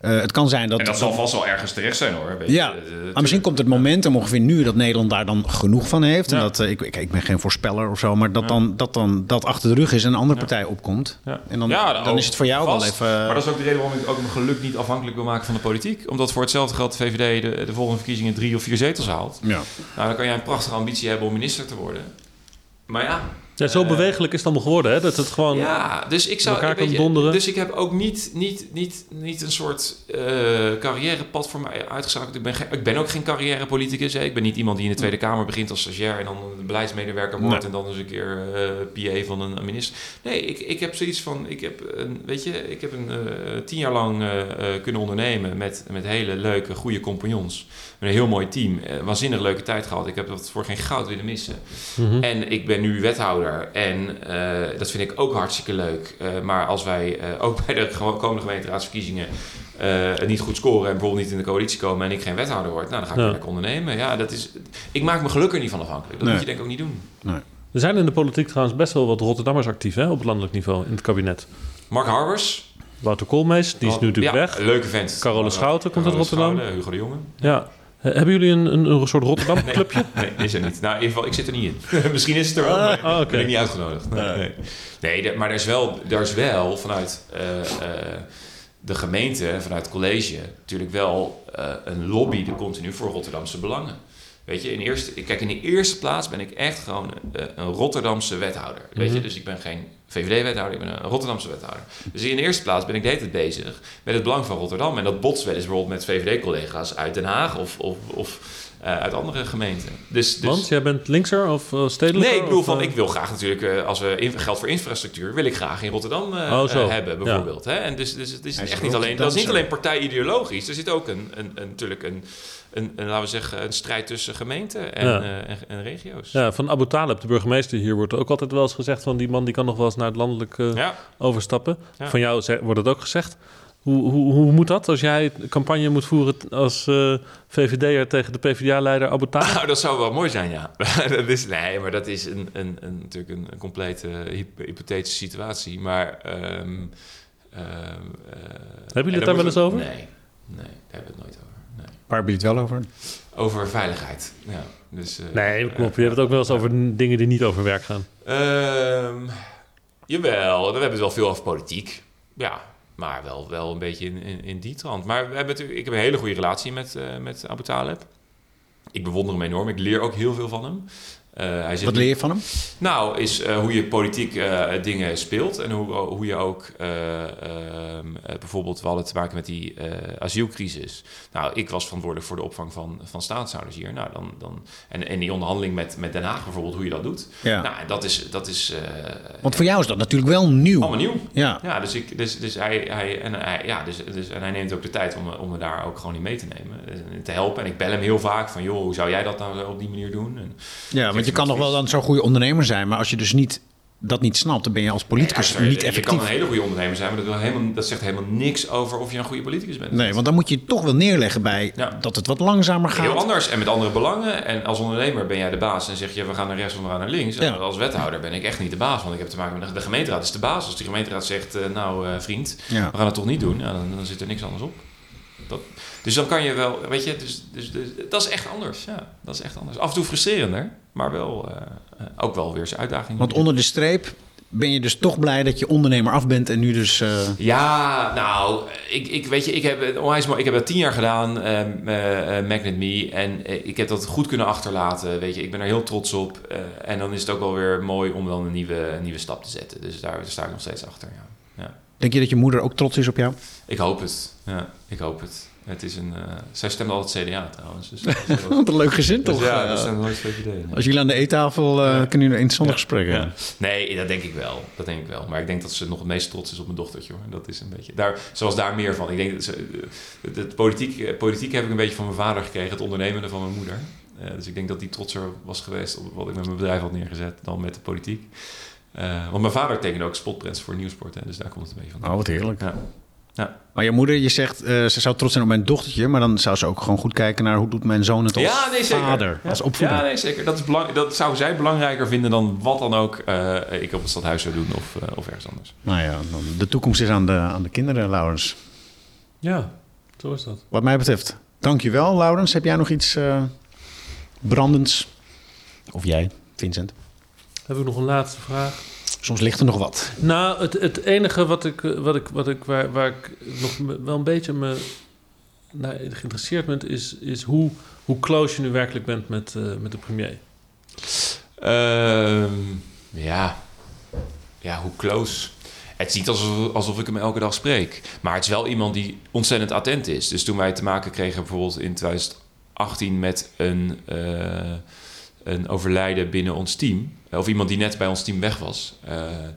Eh, het kan zijn dat... En dat zal vast wel ergens terecht zijn hoor. Weet je. Ja, Eh, maar misschien komt het momentum ongeveer nu dat Nederland daar dan genoeg van heeft. En dat, eh, ik, ik, ik ben geen voorspeller of zo, maar dat dan dat, dan, dat achter de rug is en een andere partij opkomt. Ja. En dan, Ja, dan is het voor jou vast. wel even... Maar dat is ook de reden waarom ik ook mijn geluk niet afhankelijk wil maken van de politiek. Omdat voor hetzelfde geld de VVD de, de volgende verkiezingen drie of vier zetels haalt. ja. Nou, dan kan jij een prachtige ambitie hebben om minister te worden. Maar ja. Ja, zo eh, bewegelijk is het allemaal geworden, hè? Dat het gewoon... Ja, dus ik zou. elkaar kan donderen. Dus ik heb ook niet, niet, niet, niet een soort eh, carrièrepad voor mij uitgezakeld. Ik ben, geen- ik ben ook geen carrièrepoliticus. Hè. Ik ben niet iemand die in de Tweede Kamer begint als stagiair en dan een beleidsmedewerker wordt en dan eens een keer eh PA van een, minister. Nee, ik, ik heb zoiets van. Ik heb een, weet je, ik heb een eh, tien jaar lang kunnen ondernemen met, met hele leuke, goede compagnons. Met een heel mooi team. Eh, waanzinnig leuke tijd gehad. Ik heb dat voor geen goud willen missen. Mhm. En ik ben nu wethouder en eh, dat vind ik ook hartstikke leuk. Eh, maar als wij eh, ook bij de komende gemeenteraadsverkiezingen eh, niet goed scoren en bijvoorbeeld niet in de coalitie komen en ik geen wethouder word, nou, dan ga ik Ja. weer lekker ondernemen. Ja, dat is, ik maak mijn geluk er niet van afhankelijk. Dat Nee. moet je denk ik ook niet doen. Er zijn in de politiek trouwens best wel wat Rotterdammers actief, hè? Op het landelijk niveau, in het kabinet. Mark Harbers. Wouter Koolmees, die is nu natuurlijk ja, weg. leuke vent. Carole Schouten komt uit Rotterdam. Hugo de Jonge. Ja. Eh, Hebben jullie een, een, een soort Rotterdam-clubje? Nee, is er niet. Nou, in ieder geval, ik zit er niet in. Misschien is het er wel, maar Ah, oké. ben ik niet uitgenodigd. Nee, nee. maar er is wel, er is wel vanuit eh, eh, de gemeente, en vanuit het college, natuurlijk wel eh, een lobby de continu voor Rotterdamse belangen. Weet je, in eerste, kijk, in de eerste plaats ben ik echt gewoon een Rotterdamse wethouder. Weet je, Mhm. dus ik ben geen VVD-wethouder, ik ben een Rotterdamse wethouder. Dus in de eerste plaats ben ik de hele tijd bezig met het belang van Rotterdam. En dat botst wel eens bijvoorbeeld met VVD-collega's uit Den Haag of, of, of eh, uit andere gemeenten. Dus, dus, Want jij bent linkser of uh, stedelijker? Nee, ik bedoel of, van, eh, ik wil graag natuurlijk, eh, als we in, geld voor infrastructuur, wil ik graag in Rotterdam eh, Oh, hebben, bijvoorbeeld. Hè? En dus, dus het is Hij is echt niet alleen, dat is niet alleen partijideologisch. Er zit ook een, een, een, natuurlijk een, een, een, laten we zeggen, een strijd tussen gemeenten en, Ja. eh, en, en regio's. Ja, van Abu Talib, de burgemeester hier, wordt ook altijd wel eens gezegd van die man die kan nog wel eens naar het landelijk eh, Ja. overstappen. Ja. Van jou wordt het ook gezegd. Hoe, hoe, hoe moet dat als jij campagne moet voeren als eh, VVD'er tegen de PvdA-leider Abu Talib? Nou, dat zou wel mooi zijn, ja. dat is, nee, maar dat is een, een, een, natuurlijk een, complete hyp- hypothetische situatie. Maar... ehm ehm, eh, jullie het daar wel eens over? Nee, nee, daar hebben we het nooit over. Waar heb je het wel over? Over veiligheid. Ja, dus, eh, Nee, klopt. Je eh, hebt het ook wel eens over dingen die niet over werk gaan. Ehm, jawel, we hebben het wel veel over politiek. Ja, maar wel, wel een beetje in, in, in die trant. Maar we hebben natuurlijk, ik heb een hele goede relatie met, eh met Abu Talib. Ik bewonder hem enorm. Ik leer ook heel veel van hem. Eh, hij zit Wat leer je van hem? Nou, is eh, hoe je politiek eh, dingen speelt. En hoe, hoe je ook eh, ehm, eh, bijvoorbeeld, we hadden te maken met die asielcrisis. Nou, ik was verantwoordelijk voor de opvang van, van staatshouders hier. Nou, dan, dan, en, en die onderhandeling met, met Den Haag bijvoorbeeld, hoe je dat doet. Ja. Nou, dat is, dat is Want voor jou is dat natuurlijk wel nieuw. allemaal nieuw. Ja. Ja, dus, ik, dus, dus, hij, hij, en hij, ja, dus, dus, en hij neemt ook de tijd om, me- om me daar ook gewoon in mee te nemen. En te helpen. En ik bel hem heel vaak van, joh, hoe zou jij dat nou op die manier doen? En, Ja, want je kan nog wel dan zo'n goede ondernemer zijn, maar als je dus niet, dat niet snapt, dan ben je als politicus Ja, niet Je kan effectief. een hele goede ondernemer zijn, maar dat, wil helemaal, dat zegt helemaal niks over of je een goede politicus bent. Nee, want dan moet je toch wel neerleggen bij Ja. dat het wat langzamer Heel gaat. anders en met andere belangen. En als ondernemer ben jij de baas en zeg je we gaan naar rechts we gaan naar links. En Ja. als wethouder ben ik echt niet de baas, want ik heb te maken met de, gemeenteraad is de baas. Als de gemeenteraad zegt, eh, nou eh, vriend, we gaan het toch niet doen, ja, dan, dan zit er niks anders op. Dat, dus dan kan je wel, weet je, dus, dus, dus, dat is echt anders. Ja, dat is echt anders. Af en toe frustrerender, maar wel eh, eh, ook wel weer zijn uitdaging. Want onder de streep ben je dus toch blij dat je ondernemer af bent en nu dus... eh, Ja, nou, ik, ik weet je, ik heb het onwijs. Ik heb het tien jaar gedaan, eh, eh, Magnet Me, en ik heb dat goed kunnen achterlaten. Weet je, ik ben er heel trots op. en dan is het ook wel weer mooi om dan een nieuwe, een nieuwe stap te zetten. Dus daar, daar sta ik nog steeds achter. Ja. Ja. denk je dat je moeder ook trots is op jou? Ik hoop het. Ja, ik hoop het. Het is een. eh, zij stemde altijd CDA trouwens. Dus, Wat een leuk gezin dus toch? ja, Eh, dat zijn nooit VVD. nee. Als jullie aan de eettafel eh, Ja. kunnen jullie interessante Ja. gesprekken hebben. Nee, dat denk ik wel. Dat denk ik wel. Maar ik denk dat ze nog het meest trots is op mijn dochtertje. Hoor. Dat is een beetje. Daar, zoals daar meer van. Ik denk dat ze, het, het politiek, eh, politiek heb ik een beetje van mijn vader gekregen, het ondernemende van mijn moeder. Eh, dus ik denk dat die trotser was geweest op wat ik met mijn bedrijf had neergezet dan met de politiek. Eh, want mijn vader tekende ook spotprints voor Nieuwsport. Hè, dus daar komt het een beetje van. Oh, wat heerlijk. Ja. Maar je moeder, je zegt, eh, ze zou trots zijn op mijn dochtertje, maar dan zou ze ook gewoon goed kijken naar hoe doet mijn zoon het als ja, nee, zeker. vader, Ja. als opvoeder. Ja, nee, zeker. Dat, is belang, dat zou zij belangrijker vinden dan wat dan ook eh, ik op het stadhuis zou doen of, eh, of ergens anders. Nou ja, dan, de toekomst is aan de, aan de kinderen, Laurens. Ja, zo is dat. Wat mij betreft, dankjewel, Laurens. Heb jij nog iets eh, brandends? Of jij, Vincent? Heb ik nog een laatste vraag? Soms ligt er nog wat. Nou, het, het enige wat ik, eh, wat ik, wat ik, waar, waar ik nog me- wel een beetje me nou, geïnteresseerd ben, is, is hoe, hoe close je nu werkelijk bent met, eh, met de premier. Ehm, ja. ja, hoe close. Het is niet alsof, alsof ik hem elke dag spreek. Maar het is wel iemand die ontzettend attent is. Dus toen wij te maken kregen bijvoorbeeld in 2018 met een, eh, een overlijden binnen ons team. Of iemand die net bij ons team weg was. eh,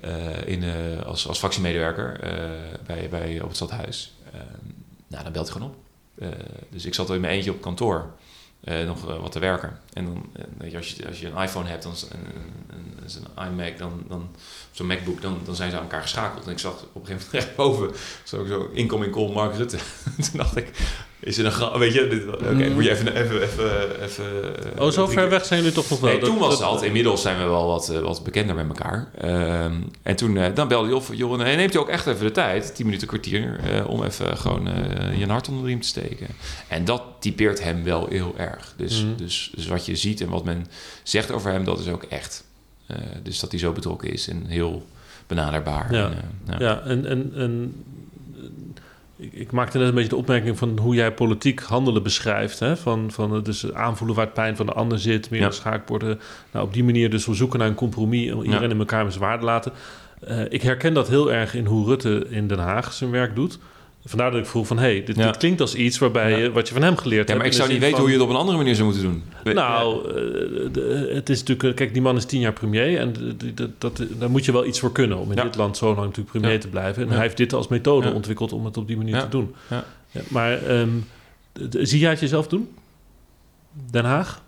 eh, in, eh, als, als fractiemedewerker eh, bij, bij, op het stadhuis. Nou, dan belt hij gewoon op. Dus ik zat in mijn eentje op kantoor nog wat te werken. En dan, als, je, als je een iPhone hebt, dan is een, iMac, dan, dan zo'n MacBook, dan, dan zijn ze aan elkaar geschakeld. En ik zag op een gegeven moment rechtboven zo, zo incoming call Mark Rutte. Toen dacht ik, is het een gra- weet je, dit- oké, moet je even, even, even, even eh, Oh, zo ver weg zijn jullie toch nog wel? Nee, toen was het dat-. Inmiddels zijn we wel wat, eh, wat bekender met elkaar. Ehm, en toen eh, dan belde hij op. Joh, en neemt je ook echt even de tijd, 10 minuten, kwartier, om even gewoon eh, je hart onder de riem te steken. En dat typeert hem wel heel erg. Dus, Mhm. dus, dus wat je ziet en wat men zegt over hem, dat is ook echt. Eh, dus dat hij zo betrokken is en heel benaderbaar. Ja. En, ja. Ja, en, en, en ik, ik maakte net een beetje de opmerking van hoe jij politiek handelen beschrijft. Hè? Van, van dus aanvoelen waar het pijn van de ander zit, meer Ja. schaakborden. Nou, op die manier dus we zoeken naar een compromis om iedereen Ja. in elkaar met zijn waarde laten. Eh, ik herken dat heel erg in hoe Rutte in Den Haag zijn werk doet. Vandaar dat ik vroeg van, hey, dit, Ja. dit klinkt als iets waarbij Ja. je, wat je van hem geleerd Ja, hebt. maar ik zou niet weten van- hoe je het op een andere manier zou moeten doen. Nou, eh, het is natuurlijk... Kijk, die man is tien jaar premier. En dat, dat, daar moet je wel iets voor kunnen... om in Ja. dit land zo lang natuurlijk premier Ja. te blijven. En Ja. hij heeft dit als methode Ja. ontwikkeld... om het op die manier Ja. te doen. Ja. Ja, maar ehm, zie jij het jezelf doen? Den Haag?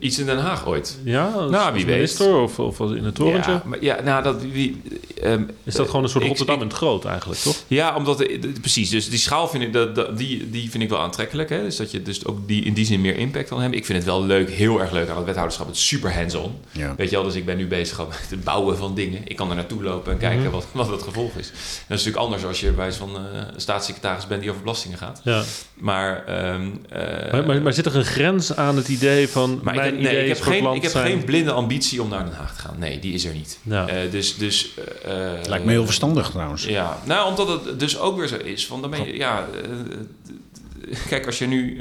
Iets in Den Haag ooit. Ja, als, Nou, als wie weet. minister of, of in het torentje? Ja, maar, ja, nou, dat, wie, ehm, Is dat gewoon een soort ik- Rotterdam ik- in het groot eigenlijk, toch? Ja, omdat de- de- precies. Dus die schaal vind ik, dat, die, die vind ik wel aantrekkelijk. Hè? Dus dat je dus ook die, in die zin meer impact kan hebben. Ik vind het wel leuk, heel erg leuk aan het wethouderschap. Het is super hands-on. Ja. Weet je wel, dus ik ben nu bezig met het bouwen van dingen. Ik kan er naartoe lopen en kijken Mhm. wat, wat het gevolg is. En dat is natuurlijk anders als je bij van eh, staatssecretaris bent die over belastingen gaat. Ja. Maar, ehm, eh, Maar, maar, maar zit er een grens aan het idee van... maar mijn ik, heb, nee, idee ik heb, geen, ik heb zijn... geen blinde ambitie om naar Den Haag te gaan. Nee, die is er niet. Ja. Eh, dus, dus, eh, eh, Lijkt me heel verstandig trouwens. Ja, nou, omdat het dus ook weer zo is. Van dan ben je, ja, kijk, als je nu.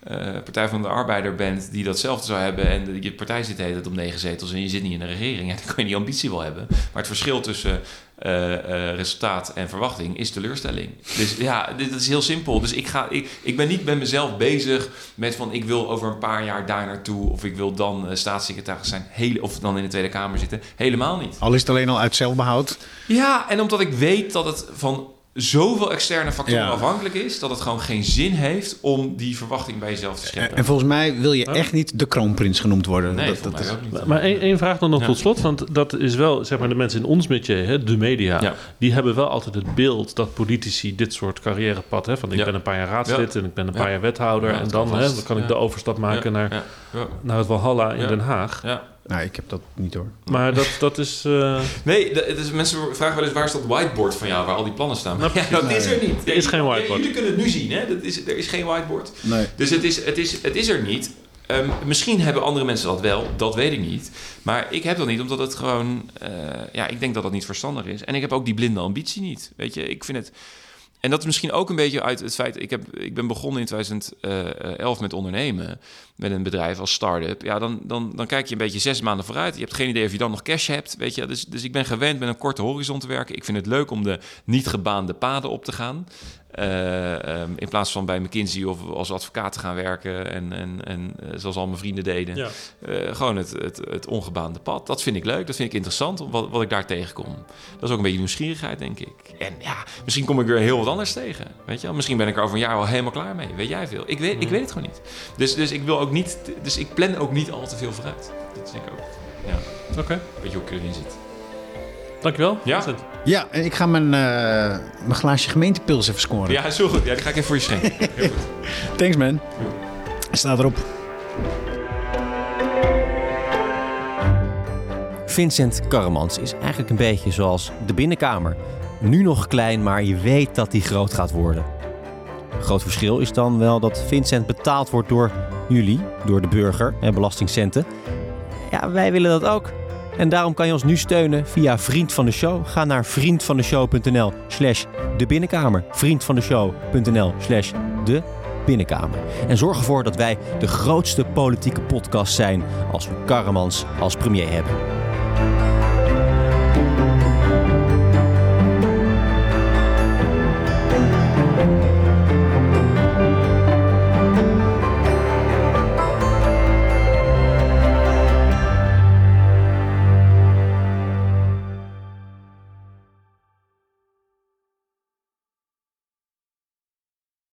Eh, Partij van de Arbeider bent die datzelfde zou hebben en je partij zit de op negen zetels en je zit niet in de regering, ja, dan kan je die ambitie wel hebben. Maar het verschil tussen eh, eh, resultaat en verwachting is teleurstelling. Dus ja, dit is heel simpel. Dus ik, ga, ik, ik ben niet met mezelf bezig met van ik wil over een paar jaar daar naartoe of ik wil dan staatssecretaris zijn hele, of dan in de Tweede Kamer zitten. Helemaal niet. Al is het alleen al uit zelfbehoud. Ja, en omdat ik weet dat het van zoveel externe factoren Ja. afhankelijk is, dat het gewoon geen zin heeft om die verwachting bij jezelf te scheppen. En volgens mij wil je echt niet de kroonprins genoemd worden. nee, dat, dat, is, ook niet. Maar één, één vraag dan nog Ja. tot slot. Want dat is wel, zeg maar, de mensen in ons métier, hè, de media... Ja. die hebben wel altijd het beeld dat politici dit soort carrièrepad... Hè, van ik Ja. ben een paar jaar raadslid Ja. en ik ben een Ja. paar jaar wethouder... Ja, en dan, kan hè, dan kan ik Ja. de overstap maken Ja, naar, ja, ja, naar het Walhalla in Ja. Den Haag. ja. Nou, ik heb dat niet hoor. Maar dat, dat is... eh, Nee, de- dus mensen vragen wel eens waar is dat whiteboard van jou waar al die plannen staan. Nou, ja, dat is er niet. Er is geen whiteboard. Jullie kunnen het nu zien, hè? Dat is, er is geen whiteboard. Nee. Dus het is, het is, het is er niet. Ehm, misschien hebben andere mensen dat wel, dat weet ik niet. Maar ik heb dat niet, omdat het gewoon... eh, ja, ik denk dat dat niet verstandig is. En ik heb ook die blinde ambitie niet. Weet je, ik vind het... En dat is misschien ook een beetje uit het feit... Ik, heb, ik ben begonnen in 2011 met ondernemen. Met een bedrijf als start-up. Ja, dan, dan, dan kijk je een beetje zes maanden vooruit. Je hebt geen idee of je dan nog cash hebt. Weet je? Dus, dus ik ben gewend met een korte horizon te werken. Ik vind het leuk om de niet gebaande paden op te gaan. Eh, ehm, in plaats van bij McKinsey of als advocaat te gaan werken. En, en, en eh, zoals al mijn vrienden deden. ja. Eh, gewoon het, het, het ongebaande pad. Dat vind ik leuk, dat vind ik interessant, wat, wat ik daar tegenkom. Dat is ook een beetje nieuwsgierigheid, denk ik. En ja, misschien kom ik weer heel wat anders tegen. Weet je wel? Misschien ben ik er over een jaar wel helemaal klaar mee. Weet jij veel? Ik weet, ik weet het gewoon niet. Dus, dus ik wil ook niet... Dus ik plan ook niet al te veel vooruit. Dat denk ik ook. Ja, Oké, weet je hoe ik erin zit. Dankjewel. Ja. Vincent. Ja, en ik ga mijn, eh, mijn glaasje gemeentepils even scoren. Ja, is heel goed. Ja, die ga ik even voor je schenken. Heel goed. Thanks man. Staat erop. Vincent Karremans is eigenlijk een beetje zoals de binnenkamer. Nu nog klein, maar je weet dat die groot gaat worden. Groot verschil is dan wel dat Vincent betaald wordt door jullie, door de burger en belastingcenten. Ja, wij willen dat ook. En daarom kan je ons nu steunen via Vriend van de Show. Ga naar vriendvandeshow.nl slash de binnenkamer. Vriendvandeshow.nl slash de binnenkamer. En zorg ervoor dat wij de grootste politieke podcast zijn als we Karremans als premier hebben.